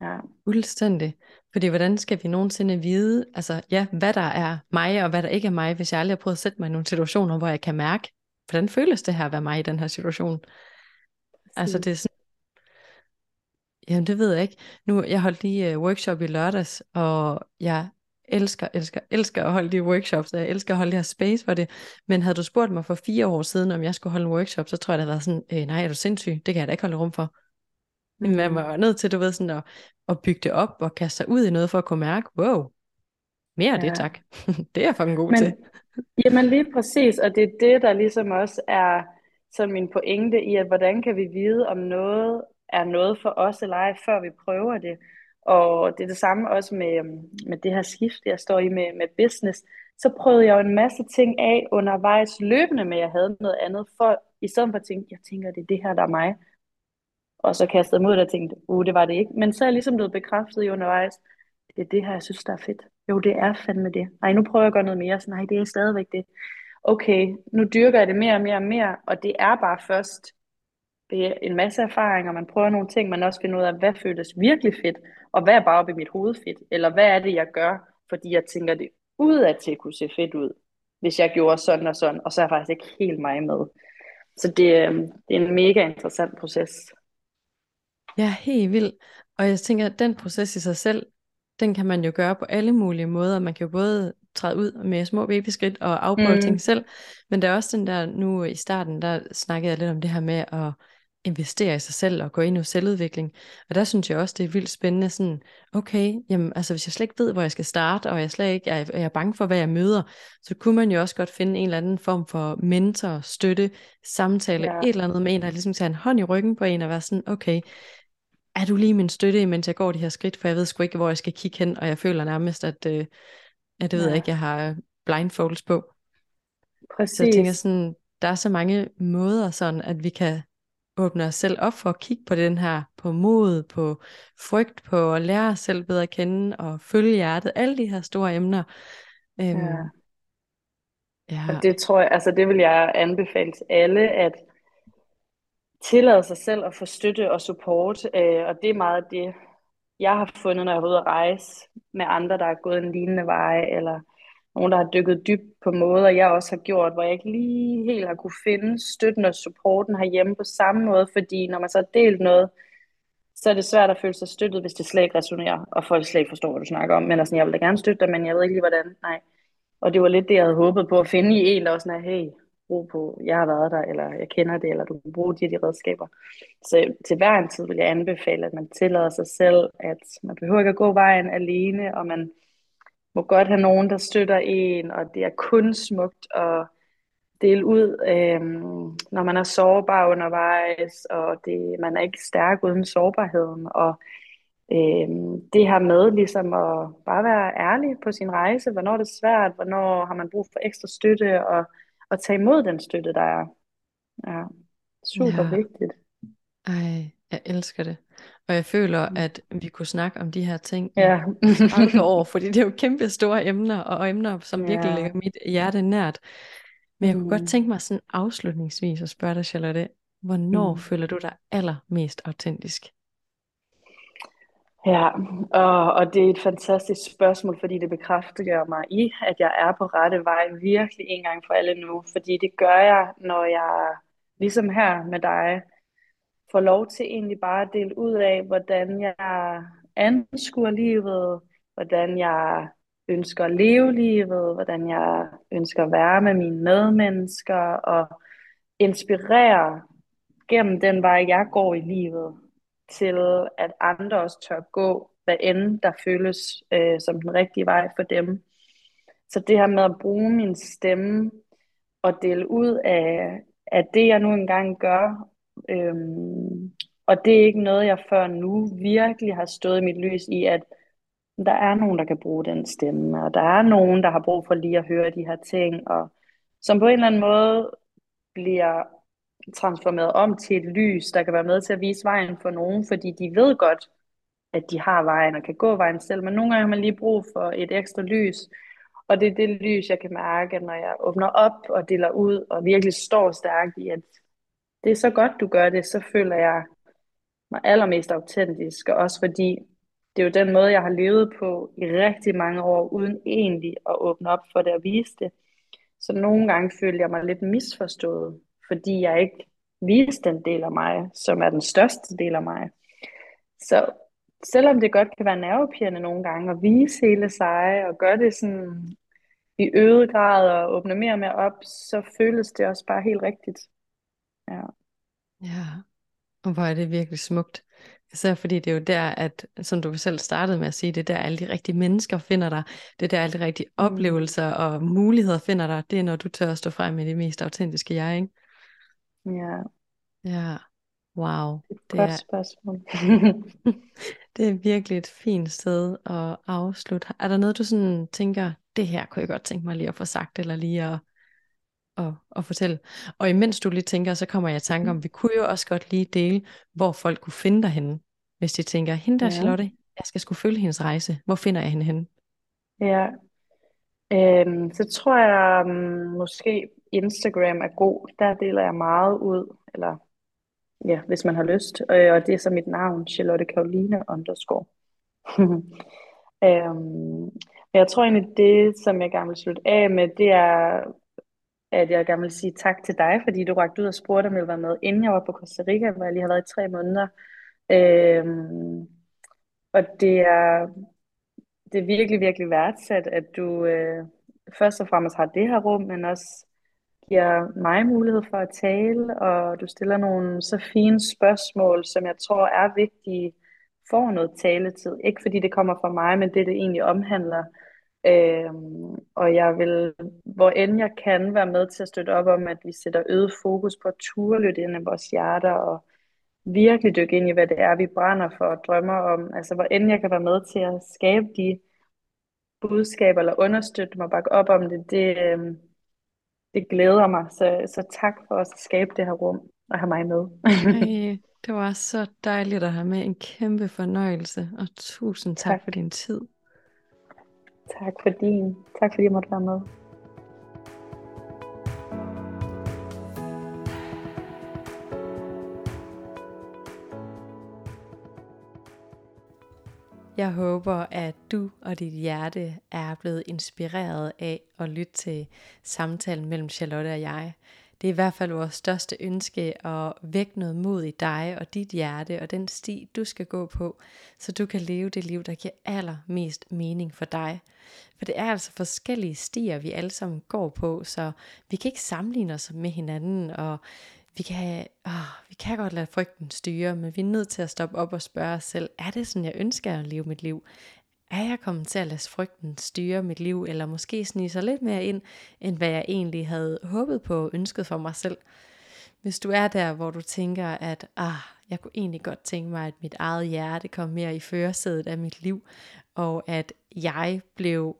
Ja, Fuldstændig. Fordi hvordan skal vi nogensinde vide, altså ja, hvad der er mig, og hvad der ikke er mig, hvis jeg aldrig har prøvet at sætte mig i nogle situationer, hvor jeg kan mærke, hvordan føles det her at være mig i den her situation? Altså det er sådan, jamen det ved jeg ikke. Nu, jeg holdt lige uh, workshop i lørdags, og jeg elsker, elsker, elsker at holde de workshops, og jeg elsker at holde det her space for det. Men havde du spurgt mig for fire år siden, om jeg skulle holde en workshop, så tror jeg, det havde været sådan, øh, nej, er du sindssyg? Det kan jeg da ikke holde rum for. Men man Mm, var nødt til, du ved, sådan at, at bygge det op og kaste sig ud i noget for at kunne mærke, wow, mere af det ja. tak. [LAUGHS] det er jeg fucking god til. Men, jamen lige præcis, og det er det, der ligesom også er sådan min pointe i, at hvordan kan vi vide, om noget er noget for os eller ej, før vi prøver det. Og det er det samme også med, øhm, med det her skift, jeg står i med, med business. Så prøvede jeg jo en masse ting af undervejs løbende, med at jeg havde noget andet, for i stedet for at tænke, jeg tænker, det er det her, der er mig. Og så kastede jeg mig ud og tænkte, uh, det var det ikke. Men så er jeg ligesom blevet bekræftet i undervejs, det er det her, jeg synes, der er fedt. Jo, det er fandme det. Nej, nu prøver jeg at gøre noget mere. Så nej, det er stadigvæk det. Okay, nu dyrker jeg det mere og mere og mere, og det er bare først det er en masse erfaringer, man prøver nogle ting, man også finder ud af, hvad føles virkelig fedt, og hvad er bare oppe i mit hoved fedt, eller hvad er det, jeg gør, fordi jeg tænker det udad til kunne se fedt ud, hvis jeg gjorde sådan og sådan, og så er jeg faktisk ikke helt mig med. Så det, øhm, det er en mega interessant proces. Ja, helt vildt. Og jeg tænker, at den proces i sig selv, den kan man jo gøre på alle mulige måder. Man kan jo både træde ud med små babyskridt og afprøve mm. ting selv, men der er også den der, nu i starten, der snakkede jeg lidt om det her med at investere i sig selv og gå ind i selvudvikling. Og der synes jeg også, det er vildt spændende sådan, okay, jamen altså hvis jeg slet ikke ved, hvor jeg skal starte, og jeg slet ikke er, er bange for, hvad jeg møder, så kunne man jo også godt finde en eller anden form for mentor, støtte, samtale, ja, et eller andet med en, der ligesom tager en hånd i ryggen på en og være sådan, okay, er du lige min støtte, mens jeg går de her skridt, for jeg ved sgu ikke, hvor jeg skal kigge hen, og jeg føler nærmest, at, øh, at det ved jeg ja, ikke, jeg har blindfolds på. Så jeg tænker præcis. sådan, der er så mange måder sådan, at vi kan åbne os selv op for at kigge på den her, på mod, på frygt, på at lære os selv bedre at kende, og følge hjertet, alle de her store emner. Ja. Øhm, ja, Og det tror jeg, altså det vil jeg anbefale til alle, at tillade sig selv at få støtte og support, øh, og det er meget det, jeg har fundet, når jeg har ude at rejse med andre, der er gået en lignende vej, eller nogen, der har dykket dybt på måder, jeg også har gjort, hvor jeg ikke lige helt har kunne finde støtten og supporten herhjemme på samme måde, fordi når man så har delt noget, så er det svært at føle sig støttet, hvis det slet ikke resonerer, og folk slet ikke forstår, hvad du snakker om. Men altså, jeg vil da gerne støtte dig, men jeg ved ikke lige, hvordan. Nej. Og det var lidt det, jeg havde håbet på at finde i en, der var sådan, hey, ro på, jeg har været der, eller jeg kender det, eller du kan bruge de her de redskaber. Så til hver en tid vil jeg anbefale, at man tillader sig selv, at man behøver ikke at gå vejen alene, og man må godt have nogen, der støtter en, og det er kun smukt at dele ud, øhm, når man er sårbar undervejs, og det, man er ikke stærk uden sårbarheden, og øhm, det her med ligesom at bare være ærlig på sin rejse, hvornår det er svært, hvornår har man brug for ekstra støtte, og, og tage imod den støtte, der er. Ja, super ja, vigtigt. ej, jeg elsker det. Og jeg føler, at vi kunne snakke om de her ting Ja, 30 år, fordi det er jo kæmpe store emner, og emner, som virkelig ja. ligger mit hjerte nært. Men jeg kunne godt Mm. tænke mig sådan afslutningsvis at spørge dig, Charlotte, hvornår Mm. føler du dig allermest autentisk? Ja, og, og det er et fantastisk spørgsmål, fordi det bekræfter mig i, at jeg er på rette vej virkelig en gang for alle nu. Fordi det gør jeg, når jeg, ligesom her med dig, får lov til egentlig bare at dele ud af, hvordan jeg anskuer livet, hvordan jeg ønsker at leve livet, hvordan jeg ønsker at være med mine medmennesker og inspirere gennem den vej, jeg går i livet. til, at andre også tør gå, hvad end der føles øh, som den rigtige vej for dem. Så det her med at bruge min stemme og dele ud af, af det, jeg nu engang gør, øhm, og det er ikke noget, jeg før nu virkelig har stået i mit lys i, at der er nogen, der kan bruge den stemme, og der er nogen, der har brug for lige at høre de her ting, og som på en eller anden måde bliver transformeret om til et lys, der kan være med til at vise vejen for nogen, fordi de ved godt, at de har vejen og kan gå vejen selv, men nogle gange har man lige brug for et ekstra lys, og det er det lys, jeg kan mærke, når jeg åbner op og deler ud, og virkelig står stærkt i, at det er så godt, du gør det, så føler jeg mig allermest autentisk, og også fordi det er jo den måde, jeg har levet på i rigtig mange år, uden egentlig at åbne op for det og vise det. Så nogle gange følte jeg mig lidt misforstået, fordi jeg ikke viste den del af mig, som er den største del af mig. Så selvom det godt kan være nervepirrende nogle gange at vise hele sig og gøre det sådan i øget grad og åbne mere og mere op, så føles det også bare helt rigtigt. Ja. Ja, og hvor er det virkelig smukt. Især fordi det er jo der, at, som du selv startede med at sige, det er der alle de rigtige mennesker finder dig. Det er der alle de rigtige mm. oplevelser og muligheder finder dig. Det er når du tør at stå frem med det mest autentiske jeg, ikke? Ja. Ja, wow. Det er et godt spørgsmål. [LAUGHS] det er virkelig et fint sted at afslutte. Er der noget, du sådan tænker, det her kunne jeg godt tænke mig lige at få sagt, eller lige at, at, at fortælle. Og imens du lige tænker, så kommer jeg i tanke om, mm. vi kunne jo også godt lige dele, hvor folk kunne finde dig henne. Hvis de tænker, hende der ja. Charlotte, jeg skal skulle følge hendes rejse. Hvor finder jeg hende henne? Ja, øhm, så tror jeg um, måske Instagram er god. Der deler jeg meget ud, eller ja, hvis man har lyst. Og det er så mit navn, Charlotte Karoline underscore. [LAUGHS] øhm, jeg tror egentlig, det, som jeg gerne vil slutte af med, det er, at jeg gerne vil sige tak til dig, fordi du rakte ud og spurgte, om jeg ville være med, inden jeg var på Costa Rica, hvor jeg lige har været i tre måneder. Øhm, og det er, det er virkelig, virkelig værdsat, at du øh, først og fremmest har det her rum, men også giver mig mulighed for at tale, og du stiller nogle så fine spørgsmål, som jeg tror er vigtige for noget taletid. Ikke fordi det kommer fra mig, men det det egentlig omhandler. Øhm, og jeg vil, hvor end jeg kan, være med til at støtte op om, at vi sætter øget fokus på at ture lidt ind i vores hjerter, og virkelig dykke ind i, hvad det er, vi brænder for og drømmer om. Altså, hvor end jeg kan være med til at skabe de budskaber, eller understøtte mig og bakke op om det, det, øhm, det glæder mig. Så, så tak for os at skabe det her rum og have mig med. Ej, [LAUGHS] det var så dejligt at have med. En kæmpe fornøjelse, og tusind tak, tak. for din tid. Tak for din. Tak fordi jeg måtte være med. Jeg håber, at du og dit hjerte er blevet inspireret af at lytte til samtalen mellem Charlotte og jeg. Det er i hvert fald vores største ønske at vække noget mod i dig og dit hjerte og den sti, du skal gå på, så du kan leve det liv, der giver allermest mening for dig. For det er altså forskellige stier, vi alle sammen går på, så vi kan ikke sammenligne os med hinanden, og vi kan, åh, vi kan godt lade frygten styre, men vi er nødt til at stoppe op og spørge os selv, er det sådan, jeg ønsker at leve mit liv? Er jeg kommet til at lade frygten styre mit liv, eller måske snige sig lidt mere ind, end hvad jeg egentlig havde håbet på og ønsket for mig selv? Hvis du er der, hvor du tænker, at ah, jeg kunne egentlig godt tænke mig, at mit eget hjerte kom mere i førersædet af mit liv, og at jeg blev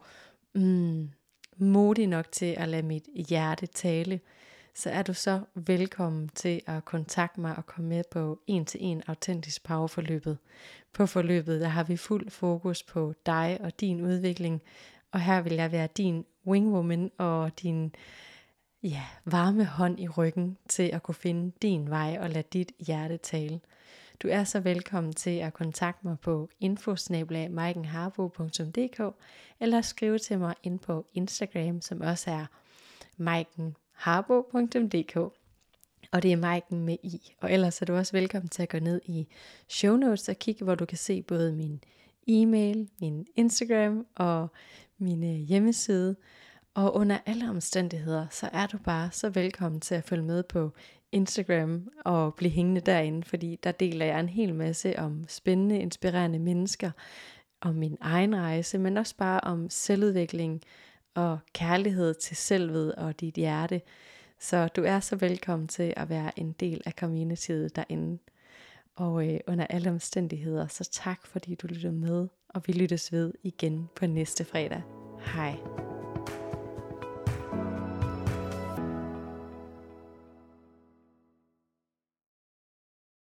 mm, modig nok til at lade mit hjerte tale, så er du så velkommen til at kontakte mig og komme med på en til en autentisk powerforløbet. På forløbet der har vi fuld fokus på dig og din udvikling, og her vil jeg være din wingwoman og din ja, varme hånd i ryggen til at kunne finde din vej og lade dit hjerte tale. Du er så velkommen til at kontakte mig på infosnablag.maikenharbo.dk eller skrive til mig ind på Instagram, som også er maikenharbo.dk og det er Maiken med i. Og ellers er du også velkommen til at gå ned i show notes og kigge, hvor du kan se både min e-mail, min Instagram og min øh, hjemmeside. Og under alle omstændigheder, så er du bare så velkommen til at følge med på Instagram og blive hængende derinde, fordi der deler jeg en hel masse om spændende, inspirerende mennesker, om min egen rejse, men også bare om selvudvikling og kærlighed til selvet og dit hjerte. Så du er så velkommen til at være en del af communityet derinde. Og øh, under alle omstændigheder, så tak fordi du lyttede med, og vi lyttes ved igen på næste fredag. Hej.